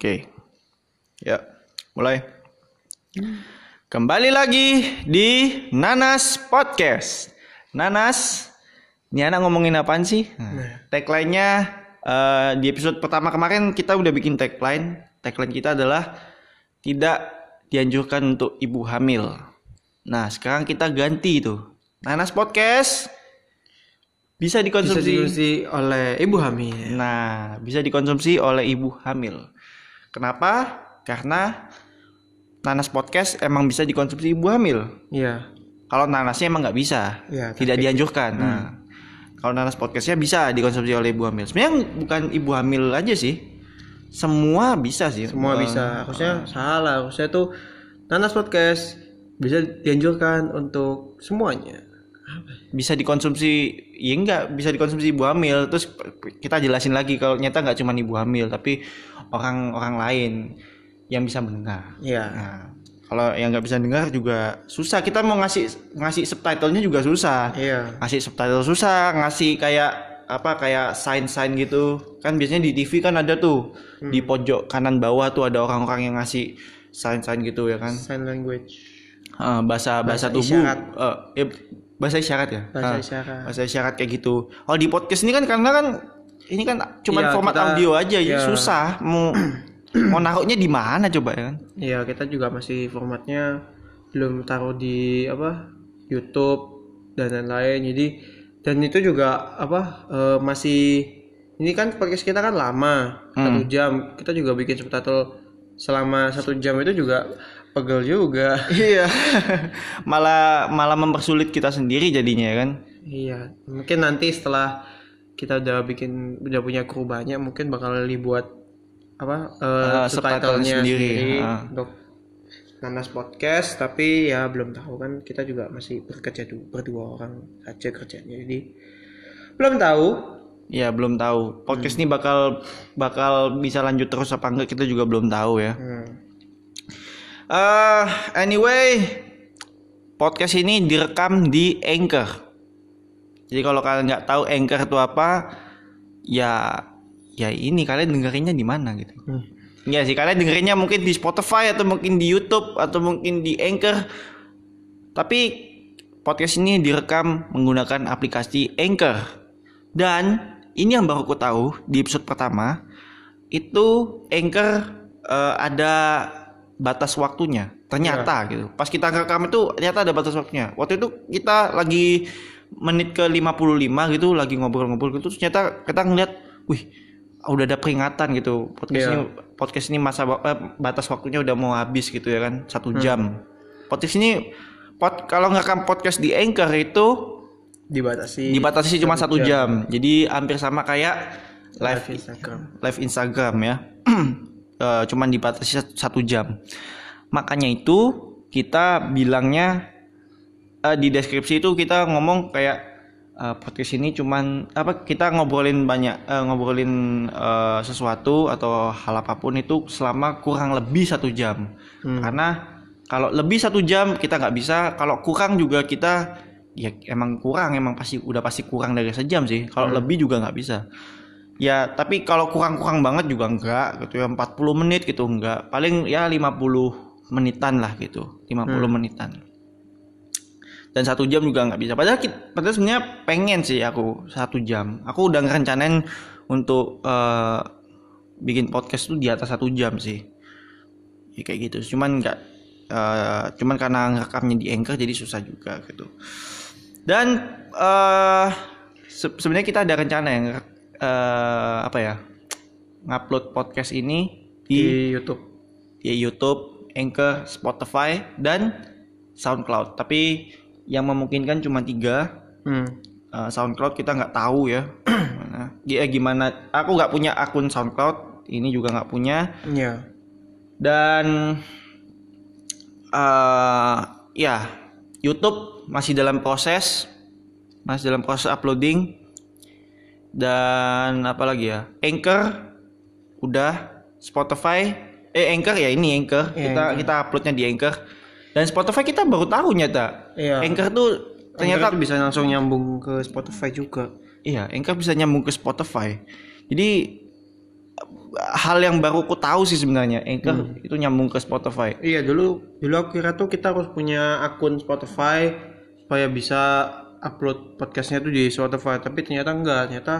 Oke. Ya, mulai. Kembali lagi di Nanas Podcast. Nanas, ini anak ngomongin apaan sih? Nah, tagline-nya eh, di episode pertama kemarin kita udah bikin tagline. Tagline kita adalah tidak dianjurkan untuk ibu hamil. Nah, sekarang kita ganti itu. Nanas Podcast bisa Bisa dikonsumsi dikonsumsi oleh ibu hamil. Nah, bisa dikonsumsi oleh ibu hamil. Kenapa? Karena nanas podcast emang bisa dikonsumsi ibu hamil. Iya. Kalau nanasnya emang nggak bisa, tidak tapi- dianjurkan. Nah, kalau nanas podcastnya bisa dikonsumsi oleh ibu hamil. Sebenarnya bukan ibu hamil aja sih, semua bisa sih. Semua Eh, bisa. Harusnya salah. Harusnya tuh Nanas Podcast bisa dianjurkan untuk semuanya. bisa dikonsumsi ya enggak bisa dikonsumsi ibu hamil terus kita jelasin lagi kalau nyata nggak cuma ibu hamil tapi orang-orang lain yang bisa mendengar Iya. Nah, kalau yang nggak bisa dengar juga susah. Kita mau ngasih ngasih subtitlenya juga susah. Iya. Ngasih subtitle susah, ngasih kayak apa kayak sign-sign gitu. Kan biasanya di TV kan ada tuh di pojok kanan bawah tuh ada orang-orang yang ngasih sign-sign gitu ya kan. Sign language. Eh, bahasa bahasa Bahasa tubuh. isyarat. Eh, ya, bahasa isyarat ya. Bahasa Ah, isyarat. Bahasa isyarat kayak gitu. Oh di podcast ini kan karena kan ini kan cuman Iya, format kita- audio aja, iya. susah mau mau naruhnya di mana coba ya kan? Iya, kita juga masih formatnya belum taruh di apa? YouTube dan lain-lain. Jadi dan itu juga apa? eh, masih ini kan podcast kita kan lama satu jam. Kita juga bikin subtitle selama satu jam itu juga pegel juga. Iya. malah malah mempersulit kita sendiri jadinya ya kan. Iya, mungkin nanti setelah kita udah bikin udah punya kru banyak, mungkin bakal dibuat apa Eh, eh, subtitle subtitlenya sendiri, sendiri, ah. untuk Nanas Podcast. Tapi ya belum tahu kan kita juga masih bekerja du- berdua orang aja kerjanya, jadi belum tahu. Ya belum tahu. Podcast ini bakal bakal bisa lanjut terus apa enggak kita juga belum tahu ya. Hmm. Eh anyway, podcast ini direkam di Anchor. Jadi kalau kalian nggak tahu Anchor itu apa, ya ya ini kalian dengerinnya di mana gitu. Hmm. Ya sih kalian dengerinnya mungkin di Spotify atau mungkin di YouTube atau mungkin di Anchor. Tapi podcast ini direkam menggunakan aplikasi Anchor. Dan ini yang baru aku tahu di episode pertama itu Anchor eh, ada batas waktunya. Ternyata gitu. Pas kita rekam itu ternyata ada batas waktunya. Waktu itu kita lagi menit ke 55 gitu lagi ngobrol-ngobrol gitu ternyata kita ngeliat wih udah ada peringatan gitu podcast Iya. ini podcast ini masa eh, batas waktunya udah mau habis gitu ya kan satu jam podcast ini pod, kalau ngerekam podcast di anchor itu Dibatasi. dibatasi cuma satu jam. jadi hampir sama kayak live Live Instagram. live Instagram ya Eh, cuman dibatasi sat- satu jam. Makanya itu kita bilangnya eh, di deskripsi itu kita ngomong kayak eh, podcast ini cuman apa kita ngobrolin banyak eh, ngobrolin eh, sesuatu atau hal apa pun itu selama kurang lebih satu jam. Hmm. karena kalau lebih satu jam kita nggak bisa kalau kurang juga kita ya emang kurang emang pasti udah pasti kurang dari sejam sih. Kalau lebih juga nggak bisa ya tapi kalau kurang-kurang banget juga enggak gitu ya. 40 menit gitu enggak. Paling ya 50 menitan lah gitu 50 menitan. Dan satu jam juga nggak bisa. Padahal kita, padahal sebenarnya pengen sih aku satu jam. Aku udah ngerencanain untuk eh, bikin podcast tuh di atas satu jam sih. Ya kayak gitu. Cuman nggak eh, cuman karena ngerekamnya di anchor jadi susah juga gitu. Dan eh se- sebenarnya kita ada rencana yang eh, apa ya ngupload podcast ini di di YouTube. di YouTube, Anchor, Spotify dan SoundCloud. Tapi yang memungkinkan cuma tiga. Hmm. Eh, SoundCloud kita nggak tahu ya. Gimana? Ya gimana? Aku nggak punya akun SoundCloud. Ini juga nggak punya. Iya. Dan eh ya YouTube masih dalam proses, masih dalam proses uploading. Dan apa lagi ya? Anchor udah, Spotify, eh Anchor ya ini Anchor. Iya, kita kita uploadnya di Anchor. Dan Spotify kita baru tahu nyata. Iya. Anchor tuh ternyata Ternyata bisa langsung nyambung ke Spotify juga. Iya, Anchor bisa nyambung ke Spotify. Jadi hal yang baru aku tahu sih sebenarnya Anchor Hmm. itu nyambung ke Spotify Iya dulu dulu aku kira tuh kita harus punya akun Spotify supaya bisa upload podcastnya tuh di Spotify tapi ternyata enggak. Ternyata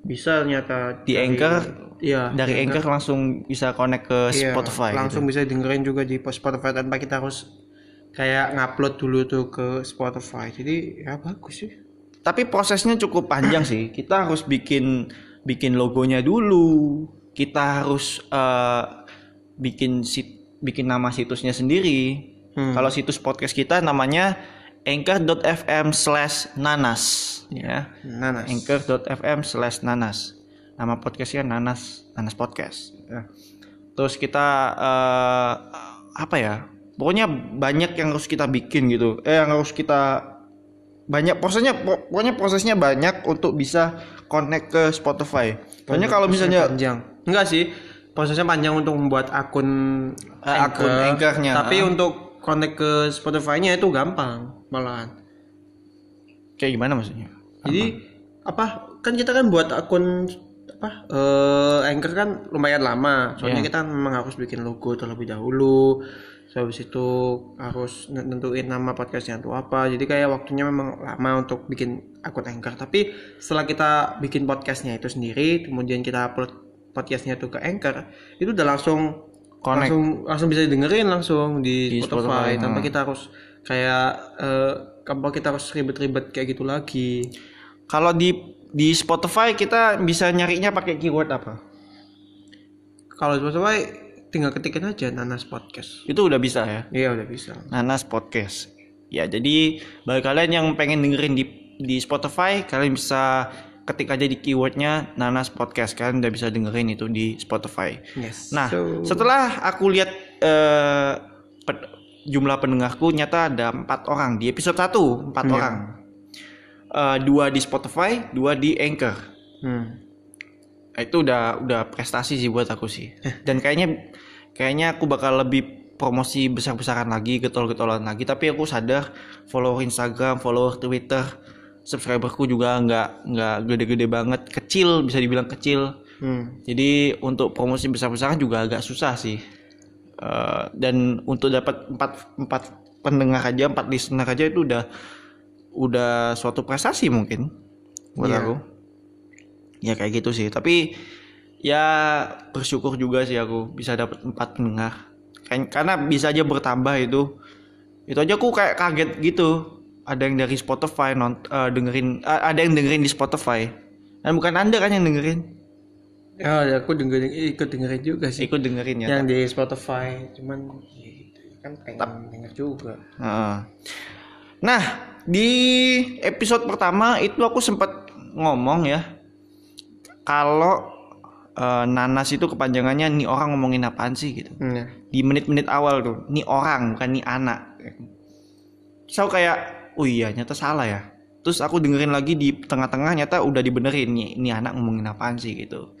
bisa ternyata Di dari- Anchor? iya dari di Anchor langsung bisa connect ke Iya, Spotify langsung gitu. bisa dengerin juga di Spotify tanpa kita harus kayak ngupload dulu tuh ke Spotify. Jadi ya bagus sih. Tapi prosesnya cukup panjang sih. Kita harus bikin bikin logonya dulu. Kita harus eh, bikin sit bikin nama situsnya sendiri. Hmm. kalau situs podcast kita namanya anchor.fm slash nanas ya. Nanas. Anchor.fm slash nanas. Nama podcastnya nanas nanas podcast. Ya. terus kita eh, apa ya pokoknya banyak yang harus kita bikin gitu. Eh yang harus kita banyak prosesnya po- pokoknya prosesnya banyak untuk bisa connect ke Spotify. Soalnya kalau misalnya panjang. Enggak sih prosesnya panjang untuk membuat akun Eh, akun Anchor-nya, tapi ah. untuk connect ke Spotify-nya itu gampang malahan. Kayak gimana maksudnya? Jadi apa kan kita kan buat akun apa eh Anchor kan lumayan lama. Soalnya Iya. kita memang harus bikin logo terlebih dahulu. Terus habis itu harus nentuin nama podcastnya itu apa. Jadi kayak waktunya memang lama untuk bikin akun Anchor. Tapi setelah kita bikin podcastnya itu sendiri kemudian kita upload podcastnya itu ke Anchor itu udah langsung Connect. langsung langsung bisa dengerin langsung di, Di Spotify, Spotify, tanpa hmm. kita harus kayak tanpa kita harus ribet-ribet kayak gitu lagi kalau di di Spotify kita bisa nyarinya pakai keyword apa kalau Spotify tinggal ketikin aja Nanas Podcast itu udah bisa ya iya udah bisa Nanas Podcast. Ya, jadi bagi kalian yang pengen dengerin di di Spotify, kalian bisa ketik aja di keywordnya Nanas Podcast. Kalian udah bisa dengerin itu di Spotify. yes Nah, So, setelah aku lihat eh, pe- jumlah pendengarku, nyata ada empat orang di episode 1 empat Iya. orang. Eh, dua di Spotify, dua di Anchor. hmm. Nah, itu udah udah prestasi sih buat aku sih. Dan kayaknya kayaknya aku bakal lebih promosi besar-besaran lagi, getol-getolan lagi. Tapi aku sadar follower Instagram, follower Twitter, subscriberku juga nggak nggak gede-gede banget, kecil bisa dibilang kecil. Hmm. Jadi untuk promosi besar-besaran juga agak susah sih. Eh, dan untuk dapat empat empat pendengar aja, empat listener aja itu udah udah suatu prestasi mungkin buat Iya. aku. Ya kayak gitu sih. Tapi ya bersyukur juga sih aku bisa dapat empat pendengar. Karena bisa aja bertambah itu. Itu aja aku kayak kaget gitu. Ada yang dari Spotify non eh, dengerin eh, ada yang dengerin di Spotify. Dan bukan Anda kan yang dengerin. ya aku dengerin ikut dengerin juga sih Ikut dengerin ya. yang di Spotify cuman ya gitu, kan pengen denger juga Heeh. Nah, di episode pertama itu aku sempat ngomong ya. Kalau eh, nanas itu kepanjangannya nih orang ngomongin apaan sih gitu. Hmm, ya. Di menit-menit awal tuh, nih orang bukan nih anak. So kayak, oh iya nyata salah ya. Terus aku dengerin lagi di tengah-tengah nyata udah dibenerin nih, nih anak ngomongin apaan sih gitu.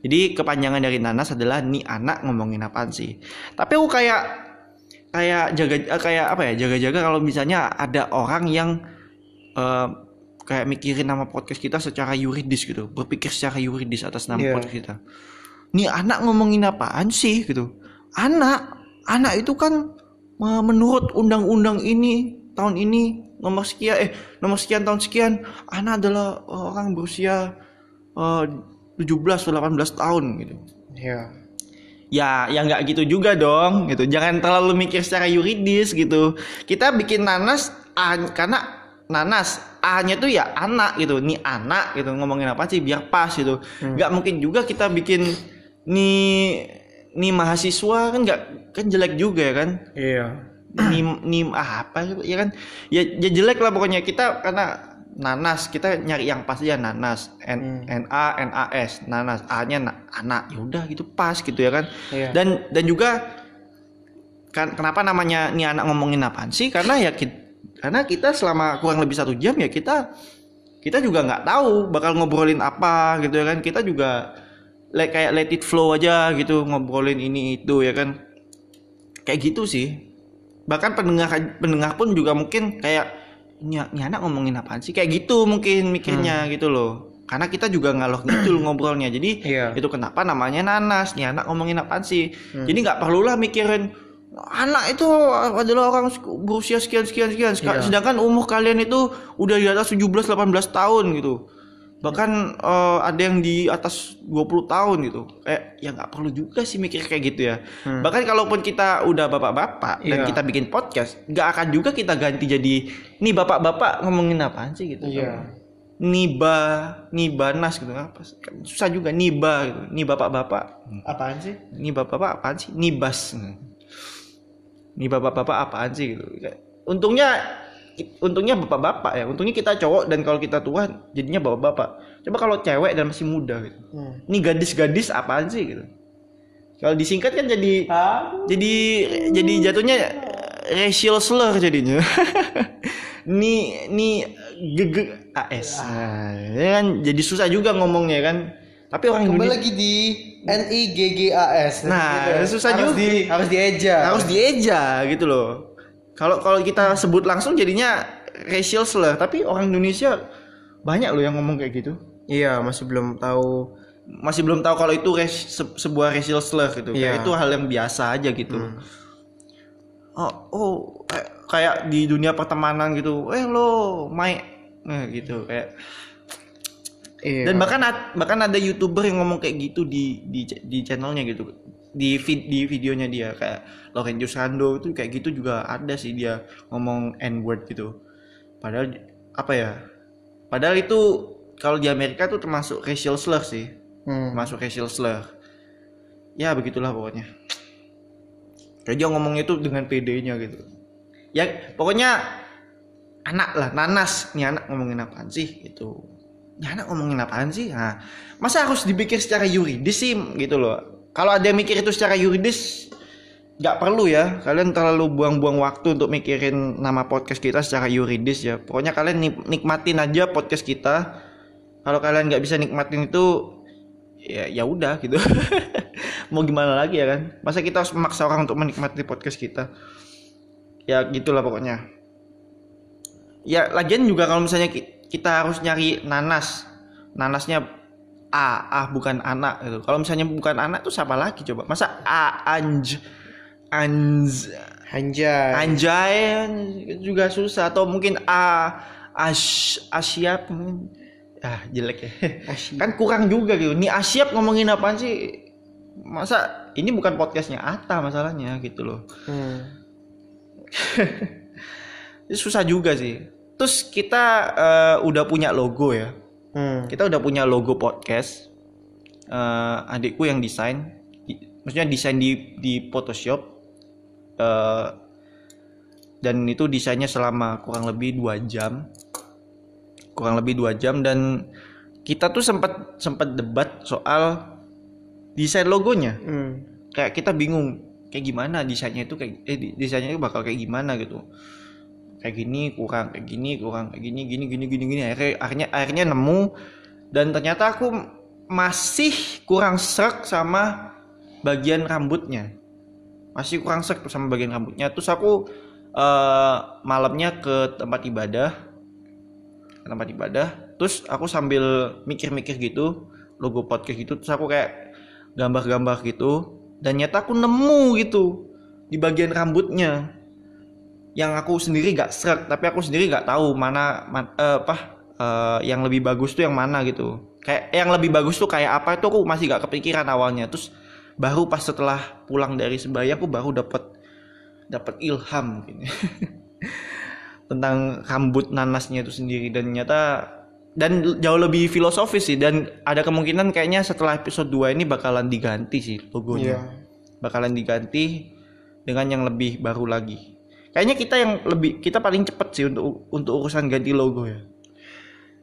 Jadi kepanjangan dari nanas adalah nih anak ngomongin apaan sih. Tapi aku kayak kayak jaga eh, kayak apa ya jaga-jaga kalau misalnya ada orang yang eh, kayak mikirin nama podcast kita secara yuridis gitu berpikir secara yuridis atas nama Iya. podcast kita nih anak ngomongin apaan sih gitu anak anak itu kan menurut undang-undang ini tahun ini nomor sekian eh nomor sekian tahun sekian anak adalah orang berusia eh, 17 atau 18 tahun gitu. Ya ya ya nggak gitu juga dong gitu. Jangan terlalu mikir secara yuridis gitu. Kita bikin nanas A, karena nanas a-nya tuh ya anak gitu. Nih anak gitu. Ngomongin apa sih? Biar pas gitu. Nggak mungkin juga kita bikin nih nih mahasiswa kan nggak kan jelek juga ya kan? Iya nim nim ah, apa ya kan? Ya, ya jelek lah pokoknya. Kita karena nanas kita nyari yang pas aja nanas. N n a n a s nanas. A nya na- anak. Ya udah gitu pas gitu ya kan? Iya. dan dan juga kan kenapa namanya nih anak ngomongin apaan sih? Karena ya ki- karena kita selama kurang lebih satu jam ya kita kita juga nggak tahu bakal ngobrolin apa gitu ya kan? Kita juga like, kayak let it flow aja gitu ngobrolin ini itu ya kan? Kayak gitu sih bahkan pendengar pendengar pun juga mungkin kayak ini, ini anak ngomongin apaan sih kayak gitu mungkin mikirnya gitu loh karena kita juga ngalor ngidul ngobrolnya jadi Iya. itu kenapa namanya nanas nih anak ngomongin apaan sih Hmm. jadi nggak perlulah mikirin anak itu adalah orang berusia sekian sekian sekian Iya. sedangkan umur kalian itu udah di atas 17 18 tahun gitu bahkan eh, ada yang di atas 20 tahun gitu kayak ya nggak perlu juga sih mikir kayak gitu ya Hmm. bahkan kalaupun kita udah bapak-bapak dan Iya. kita bikin podcast nggak akan juga kita ganti jadi nih bapak-bapak ngomongin apaan sih gitu Iya. niba nibanas gitu apa sih? Kan susah juga niba gitu nih bapak-bapak Apaan sih? nih bapak-bapak apaan sih nibas nih bapak-bapak apaan sih gitu untungnya untungnya bapak-bapak ya. Untungnya kita cowok dan kalau kita tua jadinya bapak-bapak. Coba kalau cewek dan masih muda gitu. Hmm. ini gadis-gadis apaan sih gitu? Kalau disingkat kan jadi jadi jadi jatuhnya racial slur jadinya. Ni ni gege as nah, ya kan jadi susah juga ngomongnya kan. Tapi orang Kembali Indonesia lagi di N I G G A S. Nah, susah harus juga. di harus dieja. harus dieja gitu loh kalau kalau kita sebut langsung jadinya racial slur tapi orang Indonesia banyak loh yang ngomong kayak gitu Iya, masih belum tahu. masih belum tahu kalau itu res- se- sebuah racial slur gitu kayak Iya. itu hal yang biasa aja gitu Hmm. oh oh kayak, kayak di dunia pertemanan gitu eh lo my nah, gitu kayak Iya. dan bahkan bahkan ada youtuber yang ngomong kayak gitu di di di channelnya gitu di vid, di videonya dia kayak Lorenzo Sando itu kayak gitu juga ada sih dia ngomong n word gitu. Padahal apa ya padahal itu kalau di Amerika tuh termasuk racial slur sih. Hmm. masuk racial slur. Ya begitulah pokoknya. Kayak dia ngomongnya itu dengan PD-nya gitu. Ya pokoknya anak lah nanas. Nih anak ngomongin apaan sih gitu. Ini anak ngomongin apaan sih? Nah masa harus dipikir secara yuridis sih gitu loh kalau ada yang mikir itu secara yuridis nggak perlu ya. Kalian terlalu buang-buang waktu untuk mikirin nama podcast kita secara yuridis ya. Pokoknya kalian nik- nikmatin aja podcast kita. Kalau kalian nggak bisa nikmatin itu ya ya udah gitu. Mau gimana lagi ya kan? Masa kita harus memaksa orang untuk menikmati podcast kita? Ya gitulah pokoknya. Ya lagian juga kalau misalnya ki- kita harus nyari nanas. Nanasnya a ah bukan anak gitu. Kalau misalnya bukan anak tuh siapa lagi coba? Masa a anj anj Anjay. anjay juga susah. Atau mungkin a as asyap. Ah jelek ya. Asyik. kan kurang juga gitu. Nih asyap ngomongin apaan sih? Masa ini bukan podcastnya Ata masalahnya gitu loh. Hmm. Ini susah juga sih. Terus kita eh, udah punya logo ya Hmm. kita udah punya logo podcast Eh, adikku yang desain. Maksudnya desain di di Photoshop. Eh, dan itu desainnya selama kurang lebih dua jam. Kurang lebih dua jam dan kita tuh sempat sempat debat soal desain logonya. Hmm. kayak kita bingung kayak gimana desainnya itu kayak eh desainnya itu bakal kayak gimana gitu kayak gini kurang kayak gini kurang kayak gini gini gini gini gini. Akhirnya akhirnya akhirnya nemu. Dan ternyata aku masih kurang serak sama bagian rambutnya. Masih kurang serak sama bagian rambutnya. Terus aku eh, malamnya ke tempat ibadah. Ke tempat ibadah. Terus aku sambil mikir-mikir gitu logo podcast gitu. Terus aku kayak gambar-gambar gitu. Dan nyata aku nemu gitu di bagian rambutnya yang aku sendiri gak serak tapi aku sendiri gak tahu mana man- eh, apa eh, yang lebih bagus tuh yang mana gitu. Kayak yang lebih bagus tuh kayak apa itu aku masih gak kepikiran awalnya. Terus baru pas setelah pulang dari sebaya aku baru dapat dapat ilham mungkin. Tentang rambut nanasnya itu sendiri. Dan nyata dan jauh lebih filosofis sih. Dan ada kemungkinan kayaknya setelah episode 2 ini bakalan diganti sih logonya. Iya. bakalan diganti dengan yang lebih baru lagi kayaknya kita yang lebih kita paling cepet sih untuk untuk urusan ganti logo ya.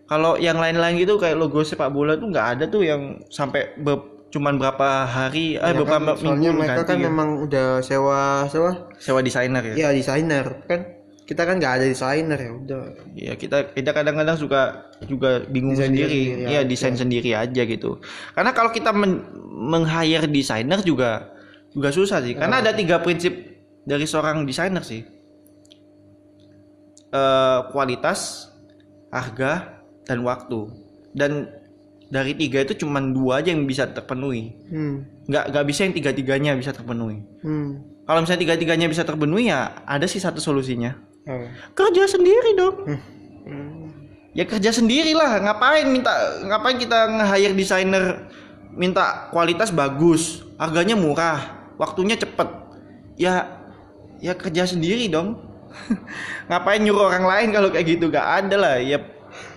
Kalau yang lain-lain gitu kayak logo sepak bola tuh nggak ada tuh yang sampai be- cuman berapa hari eh Ya beberapa kan, soalnya minggu mereka kan ya. memang udah sewa sewa? Sewa desainer ya? Ya desainer. Kan kita kan nggak ada desainer ya udah. Ya kita kita kadang-kadang suka juga bingung Desain sendiri, ya. Aja. desain sendiri aja gitu. Karena kalau kita men- meng-hire desainer juga juga susah sih. Karena ada tiga prinsip dari seorang desainer sih Eh, kualitas harga dan waktu dan dari tiga itu cuma dua aja yang bisa terpenuhi hmm. nggak nggak bisa yang tiga tiganya bisa terpenuhi Hmm. kalau misalnya tiga tiganya bisa terpenuhi ya ada sih satu solusinya Oh. kerja sendiri dong Hmm. ya kerja sendiri lah ngapain minta ngapain kita nge-hire desainer minta kualitas bagus harganya murah waktunya cepet ya ya kerja sendiri dong ngapain nyuruh orang lain kalau kayak gitu gak ada lah ya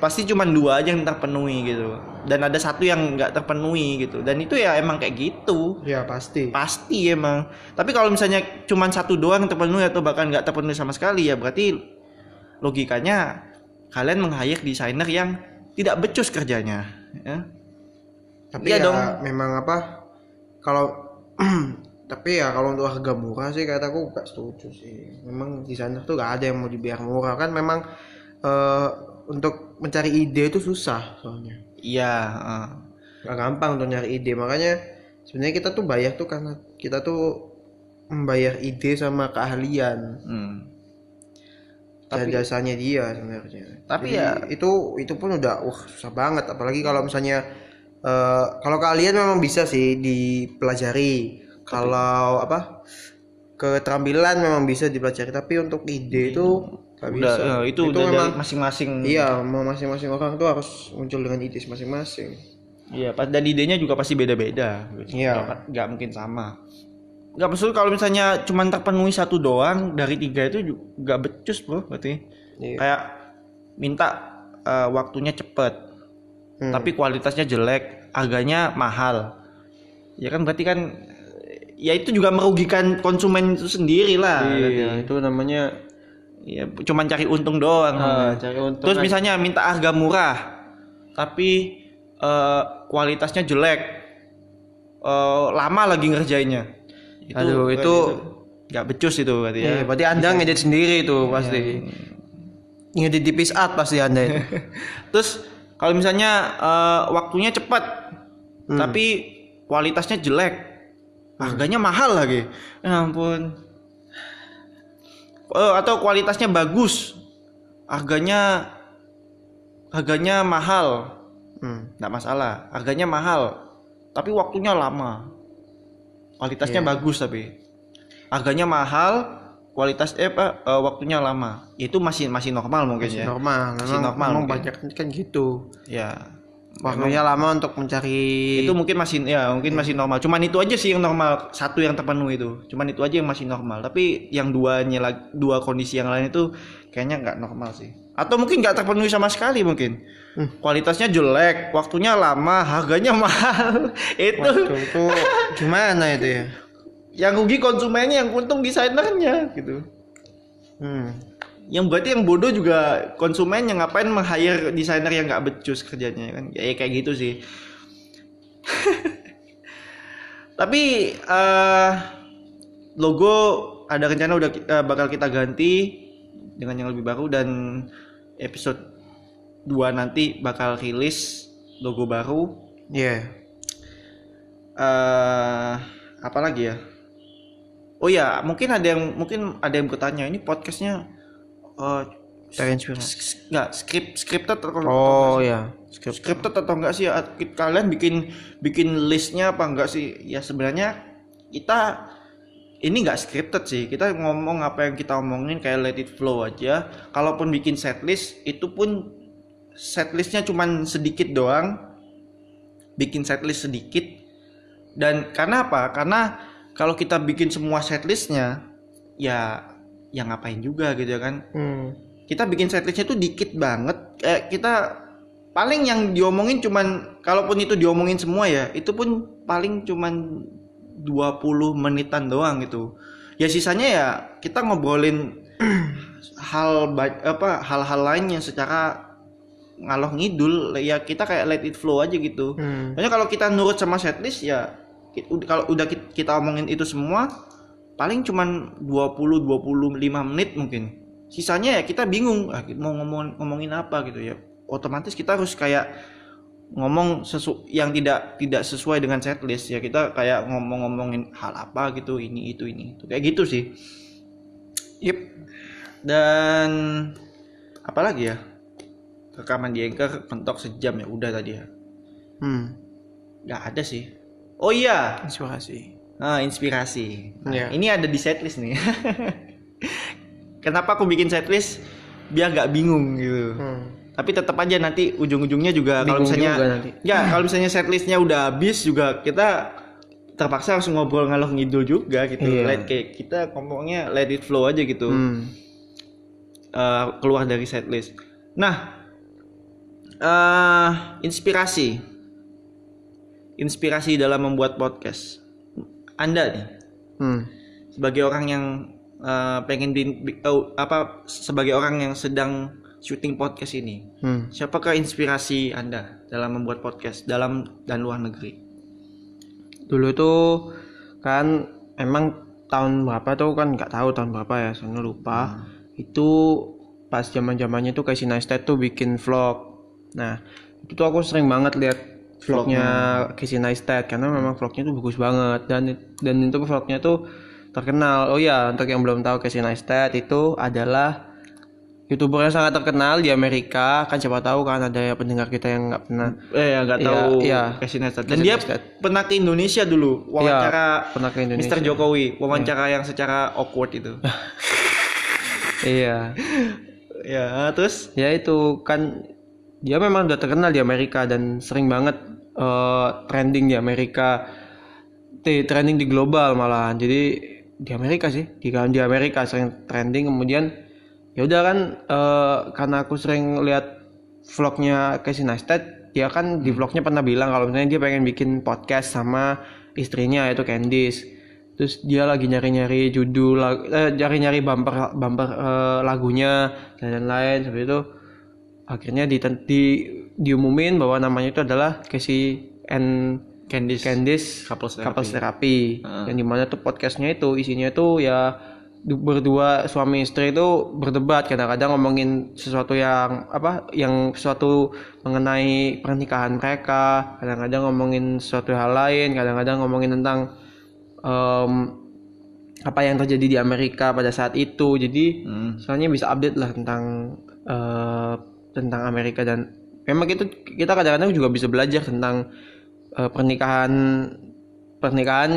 pasti cuma dua aja yang terpenuhi gitu dan ada satu yang nggak terpenuhi gitu dan itu ya emang kayak gitu Ya pasti. pasti emang tapi kalau misalnya cuma satu doang yang terpenuhi atau bahkan nggak terpenuhi sama sekali ya berarti logikanya kalian meng-hire desainer yang tidak becus kerjanya ya Tapi Iya ya dong. memang apa? Kalau tapi ya kalau untuk harga murah sih kataku gak setuju sih. Memang desainer tuh gak ada yang mau dibayar murah kan memang eh, untuk mencari ide itu susah soalnya. iya eh. Gak gampang untuk nyari ide makanya sebenarnya kita tuh bayar tuh karena kita tuh membayar ide sama keahlian Hmm. dan jasanya dia sebenarnya. Tapi Jadi, ya- itu itu pun udah wah susah banget apalagi kalau misalnya eh, kalau kalian memang bisa sih dipelajari. Kalau apa keterampilan memang bisa dipelajari tapi untuk ide itu nggak udah bisa. eh, itu, udah dari memang masing-masing iya mau masing-masing orang tuh harus muncul dengan ide masing-masing. iya pas dan idenya juga pasti beda-beda Iya. Nggak- mungkin sama nggak maksud kalau misalnya cuma terpenuhi satu doang dari tiga itu juga nggak becus bro berarti Iya. kayak minta eh, waktunya cepet Hmm. tapi kualitasnya jelek harganya mahal ya kan berarti kan ya itu juga merugikan konsumen itu sendiri lah Iya, itu namanya ya cuman cari untung doang ah, cari untung. terus misalnya minta harga murah tapi eh, kualitasnya jelek eh, lama lagi ngerjainnya itu Aduh, itu- nggak becus itu berarti ya Iya, berarti Anda ngedit sendiri itu pasti. Ngedit di piece art pasti Anda itu. terus kalau misalnya eh, waktunya cepat Hmm. tapi kualitasnya jelek harganya mahal lagi. Ya ampun. Eh, atau kualitasnya bagus. Harganya harganya mahal. Hmm. nggak masalah. Harganya mahal tapi waktunya lama. Kualitasnya Iya. bagus tapi. Harganya mahal kualitas eh apa eh, waktunya lama. Itu masih masih normal mungkin Masih ya. normal, Masih memang, normal memang mungkin. banyak kan gitu. ya Waktunya lama untuk mencari itu mungkin masih ya mungkin masih normal. Cuman itu aja sih yang normal satu yang terpenuhi itu. Cuman itu aja yang masih normal. Tapi yang duanya lagi dua kondisi yang lain itu kayaknya nggak normal sih. Atau mungkin nggak terpenuhi sama sekali mungkin. Hmm. kualitasnya jelek waktunya lama harganya mahal. Itu. Waduh, itu gimana itu ya? yang rugi konsumennya yang untung desainernya gitu. Hmm. Yang berarti yang bodoh juga konsumen yang ngapain meng-hire desainer yang nggak becus kerjanya kan? Ya, ya kayak gitu sih. Tapi eh logo ada rencana udah eh, bakal kita ganti dengan yang lebih baru dan episode 2 nanti bakal rilis logo baru. Iya. eh apa lagi ya? Oh ya mungkin ada yang mungkin ada yang bertanya ini podcastnya eh Terinspirasi. nggak skrip scripted atau Oh ya. Script. scripted. Atau enggak sih? Kalian bikin bikin listnya apa enggak sih? Ya sebenarnya kita ini nggak scripted sih. Kita ngomong apa yang kita omongin kayak let it flow aja. Kalaupun bikin setlist itu pun setlistnya cuman sedikit doang. Bikin setlist sedikit. Dan karena apa? Karena kalau kita bikin semua setlistnya ya ya ngapain juga gitu ya kan. Hmm. kita bikin setlistnya tuh dikit banget. Kayak kita paling yang diomongin cuman kalaupun itu diomongin semua ya itu pun paling cuman 20 menitan doang gitu. Ya sisanya ya kita ngobrolin hal apa hal-hal lain yang secara ngalor ngidul. Ya kita kayak let it flow aja gitu. Hmm. Soalnya kalau kita nurut sama setlist ya kalau udah ki- kita omongin itu semua paling cuman 20 25 menit mungkin. Sisanya ya kita bingung ah, mau ngomong ngomongin apa gitu ya. Otomatis kita harus kayak ngomong sesu yang tidak tidak sesuai dengan setlist ya kita kayak ngomong-ngomongin hal apa gitu ini itu ini itu kayak gitu sih. Yep. Dan apa lagi ya? Rekaman di Anchor mentok sejam ya udah tadi ya Hmm. nggak ada sih oh iya Inspirasi. Ah, inspirasi. Nah, Iya. Ini ada di setlist nih. Kenapa aku bikin setlist? Biar nggak bingung gitu. Hmm. Tapi tetap aja nanti ujung-ujungnya juga kalau misalnya juga nanti. ya kalau misalnya setlistnya udah habis juga kita terpaksa harus ngobrol ngalor ngidul juga gitu. Iya. Let kayak kita ngomongnya let it flow aja gitu. Hmm. Eh, keluar dari setlist. Nah, eh inspirasi. Inspirasi dalam membuat podcast. Anda nih Hmm. sebagai orang yang eh, pengen bi- bi- oh, apa sebagai orang yang sedang syuting podcast ini Hmm. siapakah inspirasi anda dalam membuat podcast dalam dan luar negeri Dulu tuh kan emang tahun berapa tuh kan nggak tahu tahun berapa ya, soalnya lupa. Itu pas zaman zamannya tuh Casey Neistat tuh bikin vlog. Nah itu tuh aku sering banget lihat vlognya Casey Neistat karena memang vlognya tuh bagus banget dan dan itu vlognya tuh terkenal. Oh ya untuk yang belum tahu Casey Neistat itu adalah youtuber yang sangat terkenal di Amerika kan siapa tahu kan ada ya pendengar kita yang nggak pernah eh ya nggak Iya, tahu iya. Casey Neistat. dan Casey dia Neistat. pernah ke Indonesia dulu wawancara pernah ke Indonesia. Mr. Jokowi wawancara yang secara awkward itu iya ya terus ya itu kan dia memang udah terkenal di Amerika dan sering banget eh, trending di Amerika. Di trending di global malahan. Jadi di Amerika sih. Di di Amerika sering trending. Kemudian ya udah kan eh, karena aku sering lihat vlognya Casey Neistat dia kan di vlognya pernah bilang kalau misalnya dia pengen bikin podcast sama istrinya yaitu Candice. Terus dia lagi nyari-nyari judul eh, nyari-nyari bumper bumper eh, lagunya dan lain-lain seperti itu akhirnya di, di diumumin bahwa namanya itu adalah Casey and Candice Candice Couples Therapy. Couples Therapy yang di mana tuh podcastnya itu isinya itu ya du- berdua suami istri itu berdebat kadang-kadang ngomongin sesuatu yang apa yang sesuatu mengenai pernikahan mereka kadang-kadang ngomongin sesuatu hal lain kadang-kadang ngomongin tentang em, apa yang terjadi di Amerika pada saat itu jadi Hmm. soalnya bisa update lah tentang eh, tentang Amerika dan memang itu kita kadang-kadang juga bisa belajar tentang eh, pernikahan pernikahan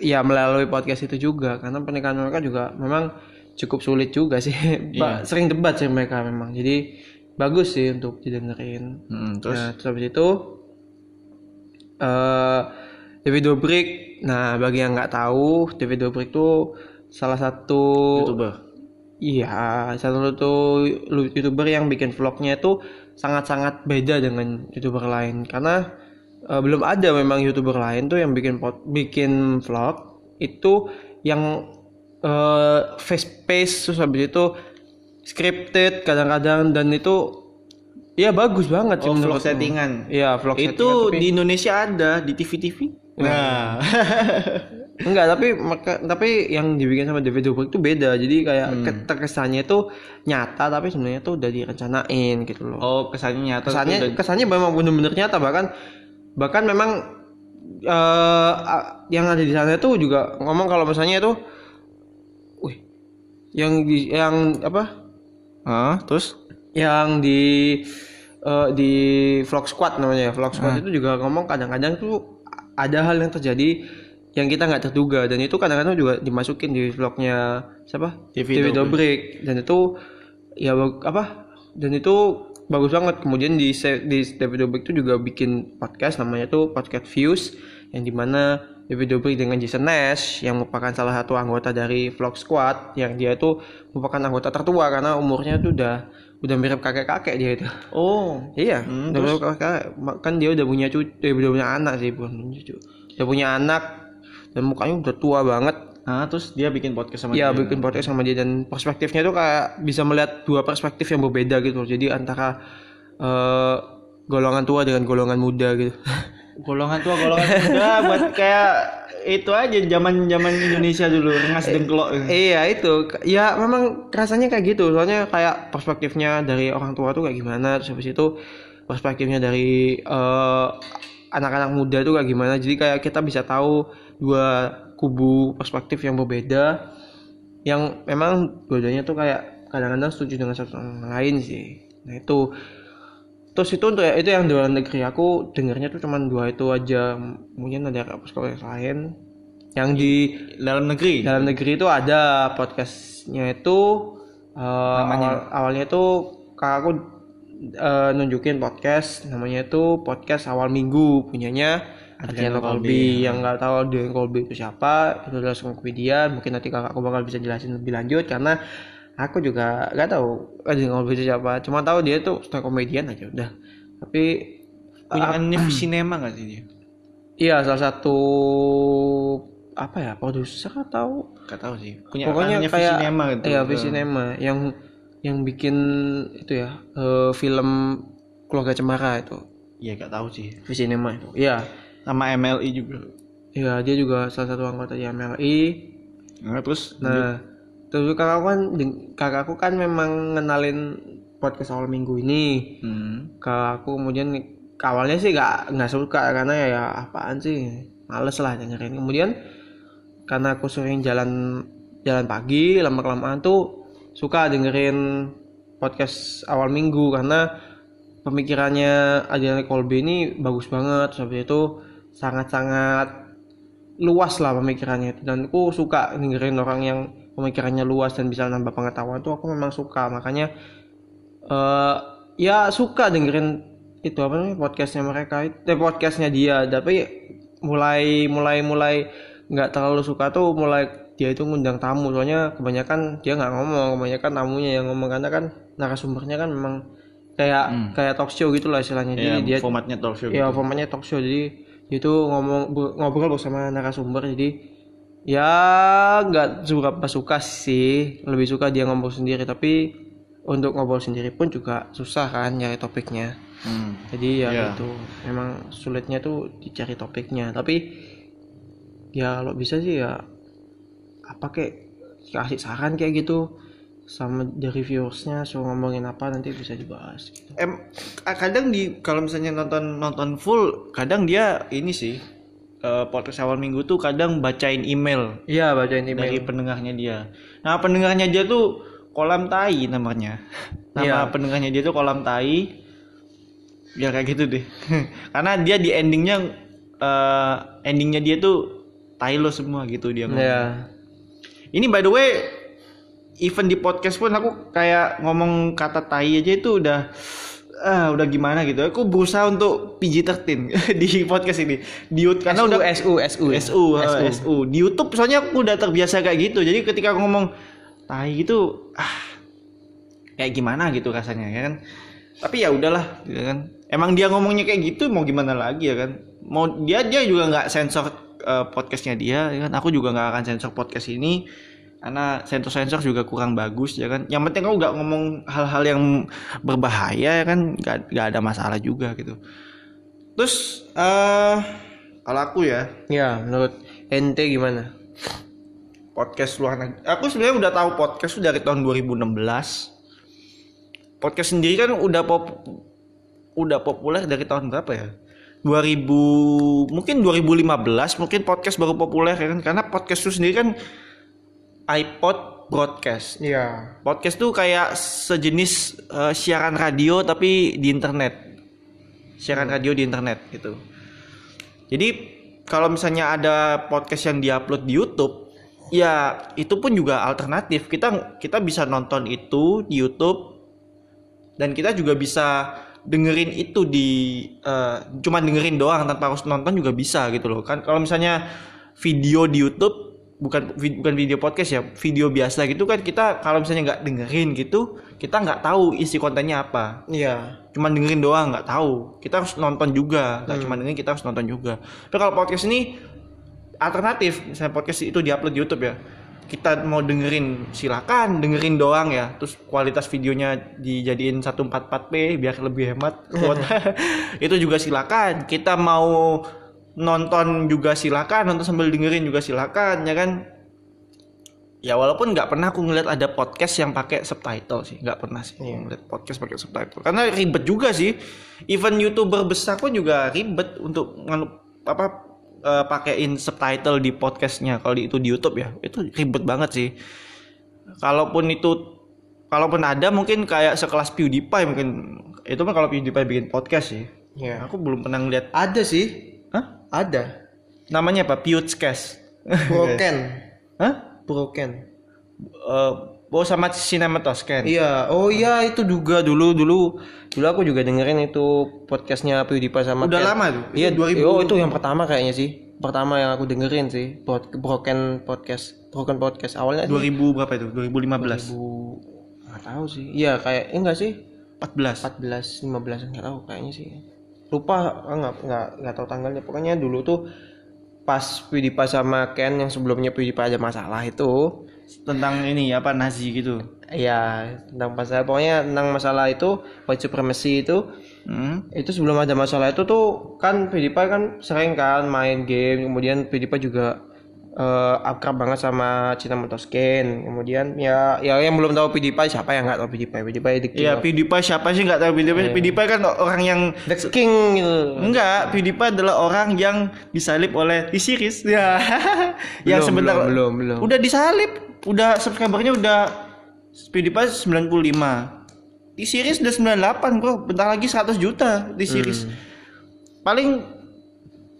ya melalui podcast itu juga. Karena pernikahan mereka juga memang cukup sulit juga sih. Ba- sering debat sih mereka memang. Jadi bagus sih untuk didengerin. Hmm, terus? nah terus habis itu eh David Dobrik. Nah bagi yang nggak tahu David Dobrik tuh salah satu youtuber Iya, salah satu youtuber yang bikin vlognya itu sangat-sangat beda dengan youtuber lain. Karena eh, belum ada memang youtuber lain tuh yang bikin pot, bikin vlog itu yang eh, face pace terus habis itu scripted kadang-kadang dan itu ya bagus banget sih oh vlog settingan? Iya, vlog itu settingan, tapi- di Indonesia ada di TV-TV nah. Enggak, tapi maka, tapi yang dibikin sama David Dobrik itu beda. Jadi kayak ke- terkesannya itu nyata tapi sebenarnya tuh udah direncanain gitu loh. oh kesannya nyata kesannya udah- kesannya memang bener-bener nyata. Bahkan bahkan memang eh a- yang ada di sana itu juga ngomong kalau misalnya itu wih yang di yang apa? Ah, terus? Yang di eh, di vlog squad namanya. Ya vlog squad itu juga ngomong kadang-kadang tuh ada hal yang terjadi yang kita nggak terduga. Dan itu kadang-kadang juga dimasukin di vlognya siapa? David David Dobrik. Dan itu ya apa? Dan itu bagus banget. Kemudian di di David Dobrik itu juga bikin podcast namanya tuh podcast Views yang di mana David Dobrik dengan Jason Nash yang merupakan salah satu anggota dari Vlog Squad yang dia itu merupakan anggota tertua karena umurnya tuh udah udah mirip kakek-kakek dia itu. Oh. Iya Hmm, udah mirip kakek kan dia udah punya cucu eh, udah punya anak sih bukan punya cucu. Udah punya anak dan mukanya udah tua banget. Ah terus dia bikin podcast sama Iya dia? bikin podcast sama dia dan perspektifnya tuh kayak bisa melihat dua perspektif yang berbeda gitu. Jadi antara eh, golongan tua dengan golongan muda gitu. golongan tua golongan muda buat kayak itu aja zaman zaman Indonesia dulu rengas dengklok iya itu ya memang rasanya kayak gitu. Soalnya kayak perspektifnya dari orang tua tuh kayak gimana terus habis itu perspektifnya dari eh, anak-anak muda tuh kayak gimana. Jadi kayak kita bisa tahu dua kubu perspektif yang berbeda yang memang dua-duanya tuh kayak kadang-kadang setuju dengan satu sama lain sih. Nah itu terus itu untuk itu yang di luar negeri. Aku dengarnya tuh cuman dua itu aja. Mungkin ada podcast lain. Yang di dalam negeri? Dalam negeri itu ada podcastnya itu eh, awal, awalnya itu kakakku eh, nunjukin podcast. Namanya itu podcast awal minggu punyanya. Adriano Colby. Yang nggak tahu Adriano Colby itu siapa itu adalah komedian. Mungkin nanti kakakku bakal bisa jelasin lebih lanjut karena aku juga nggak tahu Colby itu siapa. Cuma tahu dia tuh stand komedian aja udah. Tapi punya uh, Cinema nggak sih dia? Iya salah satu apa ya produser atau nggak tahu sih. Punya pokoknya kayak Cinema gitu. iya Cinema yang yang bikin itu ya uh, film keluarga cemara itu. Iya nggak tahu sih. Cinema itu. Iya. Sama MLI juga. Iya dia juga salah satu anggota di MLI nah, terus nah terus kakakku kan kakakku kan memang ngenalin podcast awal minggu ini. Hmm. kakakku kemudian awalnya sih gak nggak suka karena ya, ya apaan sih males lah dengerin. Kemudian karena aku sering jalan jalan pagi lama kelamaan tuh suka dengerin podcast awal minggu karena pemikirannya Adriana Colby ini bagus banget. Sampai itu sangat-sangat luas lah pemikirannya. Dan aku suka dengerin orang yang pemikirannya luas dan bisa nambah pengetahuan tuh aku memang suka. Makanya uh, ya suka dengerin itu apa namanya podcastnya mereka eh, podcastnya dia. Tapi mulai mulai mulai nggak terlalu suka tuh mulai dia itu ngundang tamu. Soalnya kebanyakan dia nggak ngomong kebanyakan tamunya yang ngomong. Karena kan narasumbernya kan memang kayak hmm. kayak talk show gitu lah istilahnya. Jadi ya, dia formatnya talk show ya gitu. formatnya talk show. Jadi itu ngomong ngobrol bersama narasumber. Jadi ya nggak suka pas suka sih lebih suka dia ngobrol sendiri tapi untuk ngobrol sendiri pun juga susah kan nyari topiknya hmm. jadi ya yeah. gitu memang sulitnya tuh dicari topiknya tapi ya kalau bisa sih ya apa kayak kasih saran kayak gitu sama dari viewersnya so ngomongin apa nanti bisa dibahas gitu. em kadang di kalau misalnya nonton nonton full kadang dia ini sih uh, podcast awal minggu tuh kadang bacain email. Iya bacain email. Dari pendengarnya dia. Nah pendengarnya dia tuh kolam tai namanya. Nama ya. pendengarnya dia tuh kolam tai. Ya kayak gitu deh. Karena dia di endingnya uh, endingnya dia tuh tai lo semua gitu dia ngomong. Ya. ini by the way even di podcast pun aku kayak ngomong kata tai aja itu udah ah udah gimana gitu. Aku berusaha untuk PG-13 di podcast ini. Di YouTube karena SU, udah SU SU SU SU, SU. di YouTube soalnya aku udah terbiasa kayak gitu. Jadi ketika aku ngomong tai gitu ah kayak gimana gitu rasanya ya kan? Tapi ya udahlah. Gitu kan? Emang dia ngomongnya kayak gitu mau gimana lagi ya kan? Mau dia dia juga nggak sensor uh, podcastnya dia ya kan? Aku juga nggak akan sensor podcast ini karena sensor-sensor juga kurang bagus ya kan? Yang penting kamu nggak ngomong hal-hal yang berbahaya ya kan? Nggak nggak ada masalah juga gitu. Terus uh, kalau aku ya. Ya menurut ente gimana? Podcast luar negeri aku sebenarnya udah tahu podcast dari tahun 2016 podcast sendiri kan udah pop udah populer dari tahun berapa ya? 2000 mungkin 2015 mungkin podcast baru populer ya kan? Karena podcast itu sendiri kan iPod broadcast. Iya. Podcast tuh kayak sejenis uh, siaran radio tapi di internet. Siaran radio di internet gitu. Jadi kalau misalnya ada podcast yang diupload di YouTube, ya itu pun juga alternatif. Kita kita bisa nonton itu di YouTube dan kita juga bisa dengerin itu di uh, cuman dengerin doang tanpa harus nonton juga bisa gitu loh kan kalau misalnya video di YouTube bukan bukan video podcast ya video biasa gitu kan kita kalau misalnya nggak dengerin gitu kita nggak tahu isi kontennya apa. Iya. Cuman dengerin doang nggak tahu. Kita harus nonton juga nggak hmm. cuma dengerin kita harus nonton juga. Tapi kalau podcast ini alternatif misalnya podcast itu diupload di YouTube ya. Kita mau dengerin silakan dengerin doang ya. Terus kualitas videonya dijadiin 144p biar lebih hemat itu juga silakan. Kita mau nonton juga silakan nonton sambil dengerin juga silakan ya kan ya walaupun nggak pernah aku ngeliat ada podcast yang pakai subtitle sih nggak pernah sih yeah. ngeliat podcast pakai subtitle karena ribet juga sih even youtuber besar pun juga ribet untuk apa uh, pakein subtitle di podcastnya kalau itu di YouTube ya itu ribet banget sih kalaupun itu kalaupun ada mungkin kayak sekelas PewDiePie mungkin itu mah kalau PewDiePie bikin podcast sih. Ya. Aku belum pernah ngeliat. Ada sih. Ada. Namanya apa? Pewdcast. Broken. Hah? Broken. Eh, oh sama Cinematoscan. Iya, oh iya itu juga dulu dulu dulu aku juga dengerin itu podcastnya PewDiePie sama Udah Ken. lama tuh? Iya, Itu 2000. oh itu yang pertama kayaknya sih. Pertama yang aku dengerin sih, Bro- Broken Podcast. Broken Podcast awalnya sih 2000 berapa itu? 2015. 2000 nggak tahu sih. Iya kayak eh, enggak sih 14. 14 15 nggak tahu kayaknya sih. Lupa ah, nggak nggak nggak tahu tanggalnya. Pokoknya dulu tuh pas PewDiePie sama Ken yang sebelumnya PewDiePie ada masalah itu Tentang ini apa Nazi gitu. Iya, tentang masalah pokoknya tentang masalah itu white supremacy itu Hmm. itu sebelum ada masalah itu tuh kan PewDiePie kan sering kan main game kemudian PewDiePie juga eh, akrab banget sama Cina Motoskin kemudian ya ya yang belum tahu PewDiePie siapa yang nggak tahu PewDiePie PewDiePie the king Iya, PewDiePie siapa sih nggak tahu PewDiePie? PewDiePie kan orang yang the king gitu enggak, PewDiePie adalah orang yang disalib oleh T-Series. Ya. yang sebentar belum, belum, belum. udah disalib, udah subscribernya udah PewDiePie 95. T-Series udah 98, Bro. Bentar lagi 100 juta T-Series. Hmm. Paling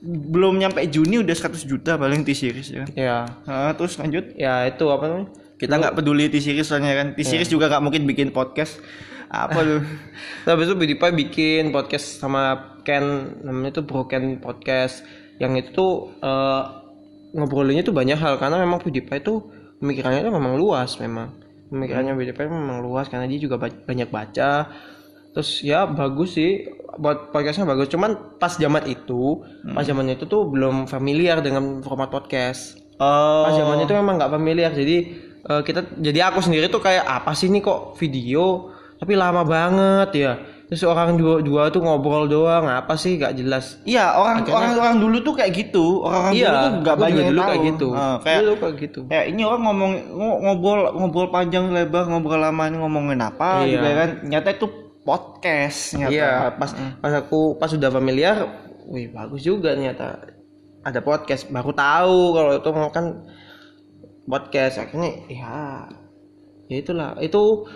belum nyampe Juni udah 100 juta paling T-Series ya. ya Nah, terus lanjut. ya itu apa namanya Kita nggak peduli T-Series soalnya kan. Iya. T-Series juga nggak mungkin bikin podcast. Apa tuh? Habis itu PewDiePie bikin podcast sama Ken namanya tuh Broken Podcast yang itu tuh eh, ngobrolinnya tuh banyak hal karena memang PewDiePie tuh pemikirannya tuh memang luas memang pemikirannya PewDiePie memang luas karena dia juga ba- banyak baca terus ya bagus sih buat podcastnya bagus. Cuman pas zaman itu pas zaman itu tuh belum familiar dengan format podcast. Oh. pas zaman itu memang nggak familiar. Jadi eh, kita jadi aku sendiri tuh kayak apa sih ini kok video? Tapi lama banget ya. Terus orang dua dua tuh ngobrol doang apa sih? Nggak jelas. Iya orang Akhirnya- orang orang dulu tuh kayak gitu. Orang, -orang iya dulu tuh juga banyak dulu tahu. kayak gitu. Ah, kayak dulu kayak gitu. kayak ini orang ngomong ngo- ngobrol ngobrol panjang lebar ngobrol lama ini ngomongin apa Iya. gitu kan. Nyata itu podcast nyata iya pas pas aku pas sudah familiar wih bagus juga ternyata. Ada podcast baru tahu kalau itu kan podcast. Akhirnya ya ya itulah. Itu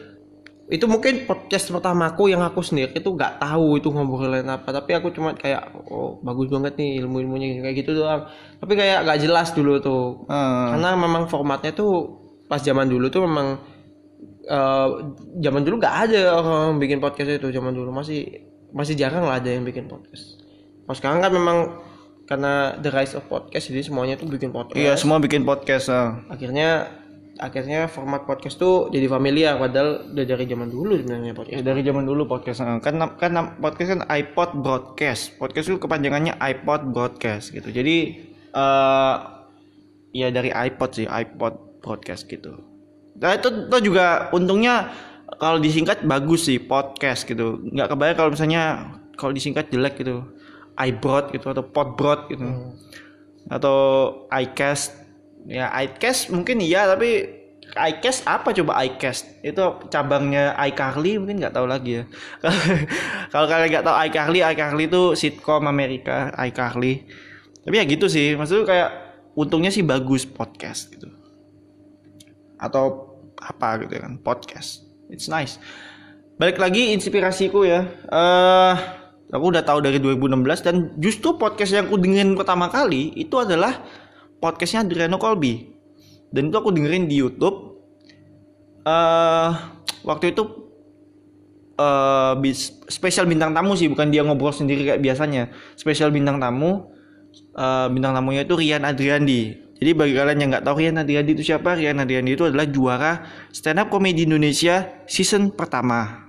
itu mungkin podcast pertamaku yang aku sendiri itu nggak tahu itu ngobrolin apa. Tapi aku cuma kayak oh bagus banget nih ilmu ilmunya kayak gitu doang. Tapi kayak nggak jelas dulu tuh. Hmm. karena memang formatnya tuh pas zaman dulu tuh memang eh, zaman dulu nggak ada orang bikin podcast itu zaman dulu masih masih jarang lah ada yang bikin podcast. Kalau sekarang kan memang karena the rise of podcast jadi semuanya tuh bikin podcast. Iya semua bikin podcast ah. akhirnya akhirnya format podcast tuh jadi familiar padahal udah dari zaman dulu sebenarnya Ya, podcast dari zaman dulu podcast ah. kan kan podcast kan iPod broadcast. Podcast itu kepanjangannya iPod broadcast gitu. Jadi eh ya dari iPod sih iPod broadcast gitu nah itu, itu juga untungnya kalau disingkat bagus sih podcast gitu. Nggak kebayang kalau misalnya kalau disingkat jelek gitu. iBroad gitu atau podbroad gitu. Atau iCast ya iCast mungkin iya tapi iCast apa coba iCast itu cabangnya iCarly mungkin nggak tahu lagi ya. Kalau kalian nggak tahu iCarly iCarly itu sitcom Amerika iCarly tapi ya gitu sih maksudnya kayak untungnya sih bagus podcast gitu. Atau apa gitu kan podcast. It's nice. Balik lagi inspirasiku ya. Eh aku udah tahu dari 2016 dan justru podcast yang aku dengerin pertama kali itu adalah podcastnya Adriano Colby. Dan itu aku dengerin di YouTube. Eh waktu itu bis- spesial bintang tamu sih bukan dia ngobrol sendiri kayak biasanya. Spesial bintang tamu eh, bintang tamunya itu Rian Adriandi jadi bagi kalian yang nggak tahu Rian Adriandi itu siapa? Rian Adriandi itu adalah juara stand up comedy Indonesia season pertama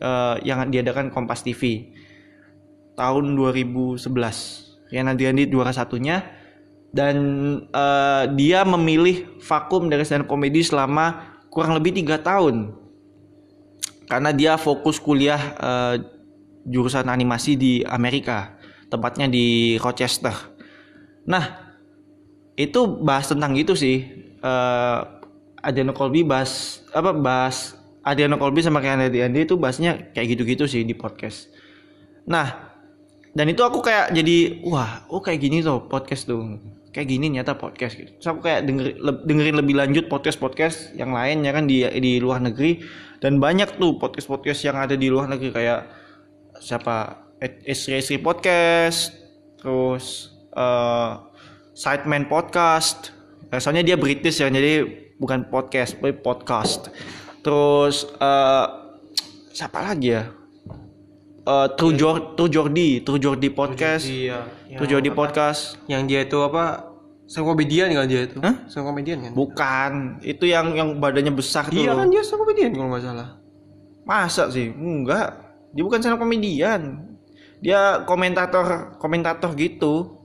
eh, yang diadakan Kompas TV tahun 2011 Rian Adriandi juara satunya dan eh, dia memilih vakum dari stand up comedy selama kurang lebih tiga tahun. Karena dia fokus kuliah eh, jurusan animasi di Amerika tempatnya di Rochester. Nah itu bahas tentang gitu sih. Eh Adriano Colby bahas apa bahas Adriano Colby sama Rian Adriandi itu bahasnya kayak gitu-gitu sih di podcast. Nah dan itu aku kayak jadi wah oh kayak gini tuh podcast tuh. Kayak gini nyata podcast gitu. Terus aku kayak denger, dengerin lebih lanjut podcast-podcast yang lain ya kan di di luar negeri. Dan banyak tuh podcast-podcast yang ada di luar negeri kayak siapa? Istri-istri podcast, terus eh Sideman podcast. Eh, soalnya dia British ya, jadi bukan podcast, tapi podcast. Terus eh siapa lagi ya? Eh True, Jor True Jordi, True Jordi podcast. Iya. True Jordi podcast. Yang dia itu apa? Sang komedian kan dia itu? Hah? Sang komedian kan? Bukan, itu yang yang badannya besar tuh. Iya kan dia sang komedian kalau nggak salah. Masa sih? Enggak. Dia bukan up komedian. Dia komentator komentator gitu.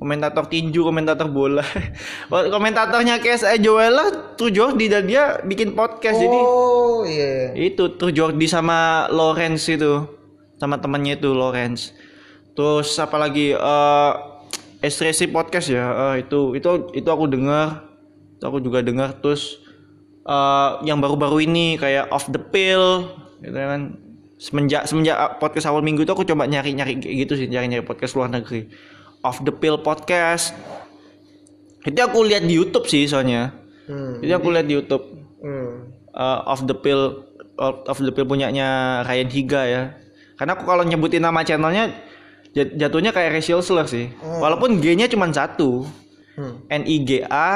Komentator tinju, komentator bola. Komentatornya kayak Joel tuh Jordi dan dia bikin podcast jadi Oh iya. itu tuh Jordi sama Lawrence itu sama temannya itu Lawrence. Terus apa lagi eh Estresi podcast ya. eh, itu itu itu aku dengar. Itu aku juga dengar terus eh yang baru-baru ini kayak Off the Pill gitu kan. Semenjak semenjak podcast awal minggu itu aku coba nyari-nyari gitu sih, nyari-nyari podcast luar negeri. Off the Pill podcast. Itu aku lihat di YouTube sih soalnya. Hmm. Itu aku lihat di YouTube Hmm. uh, of the pill of, of the pill punyanya Ryan Higa ya karena aku kalau nyebutin nama channelnya jat- jatuhnya kayak racial slur sih walaupun G-nya cuma satu Hmm. N I G A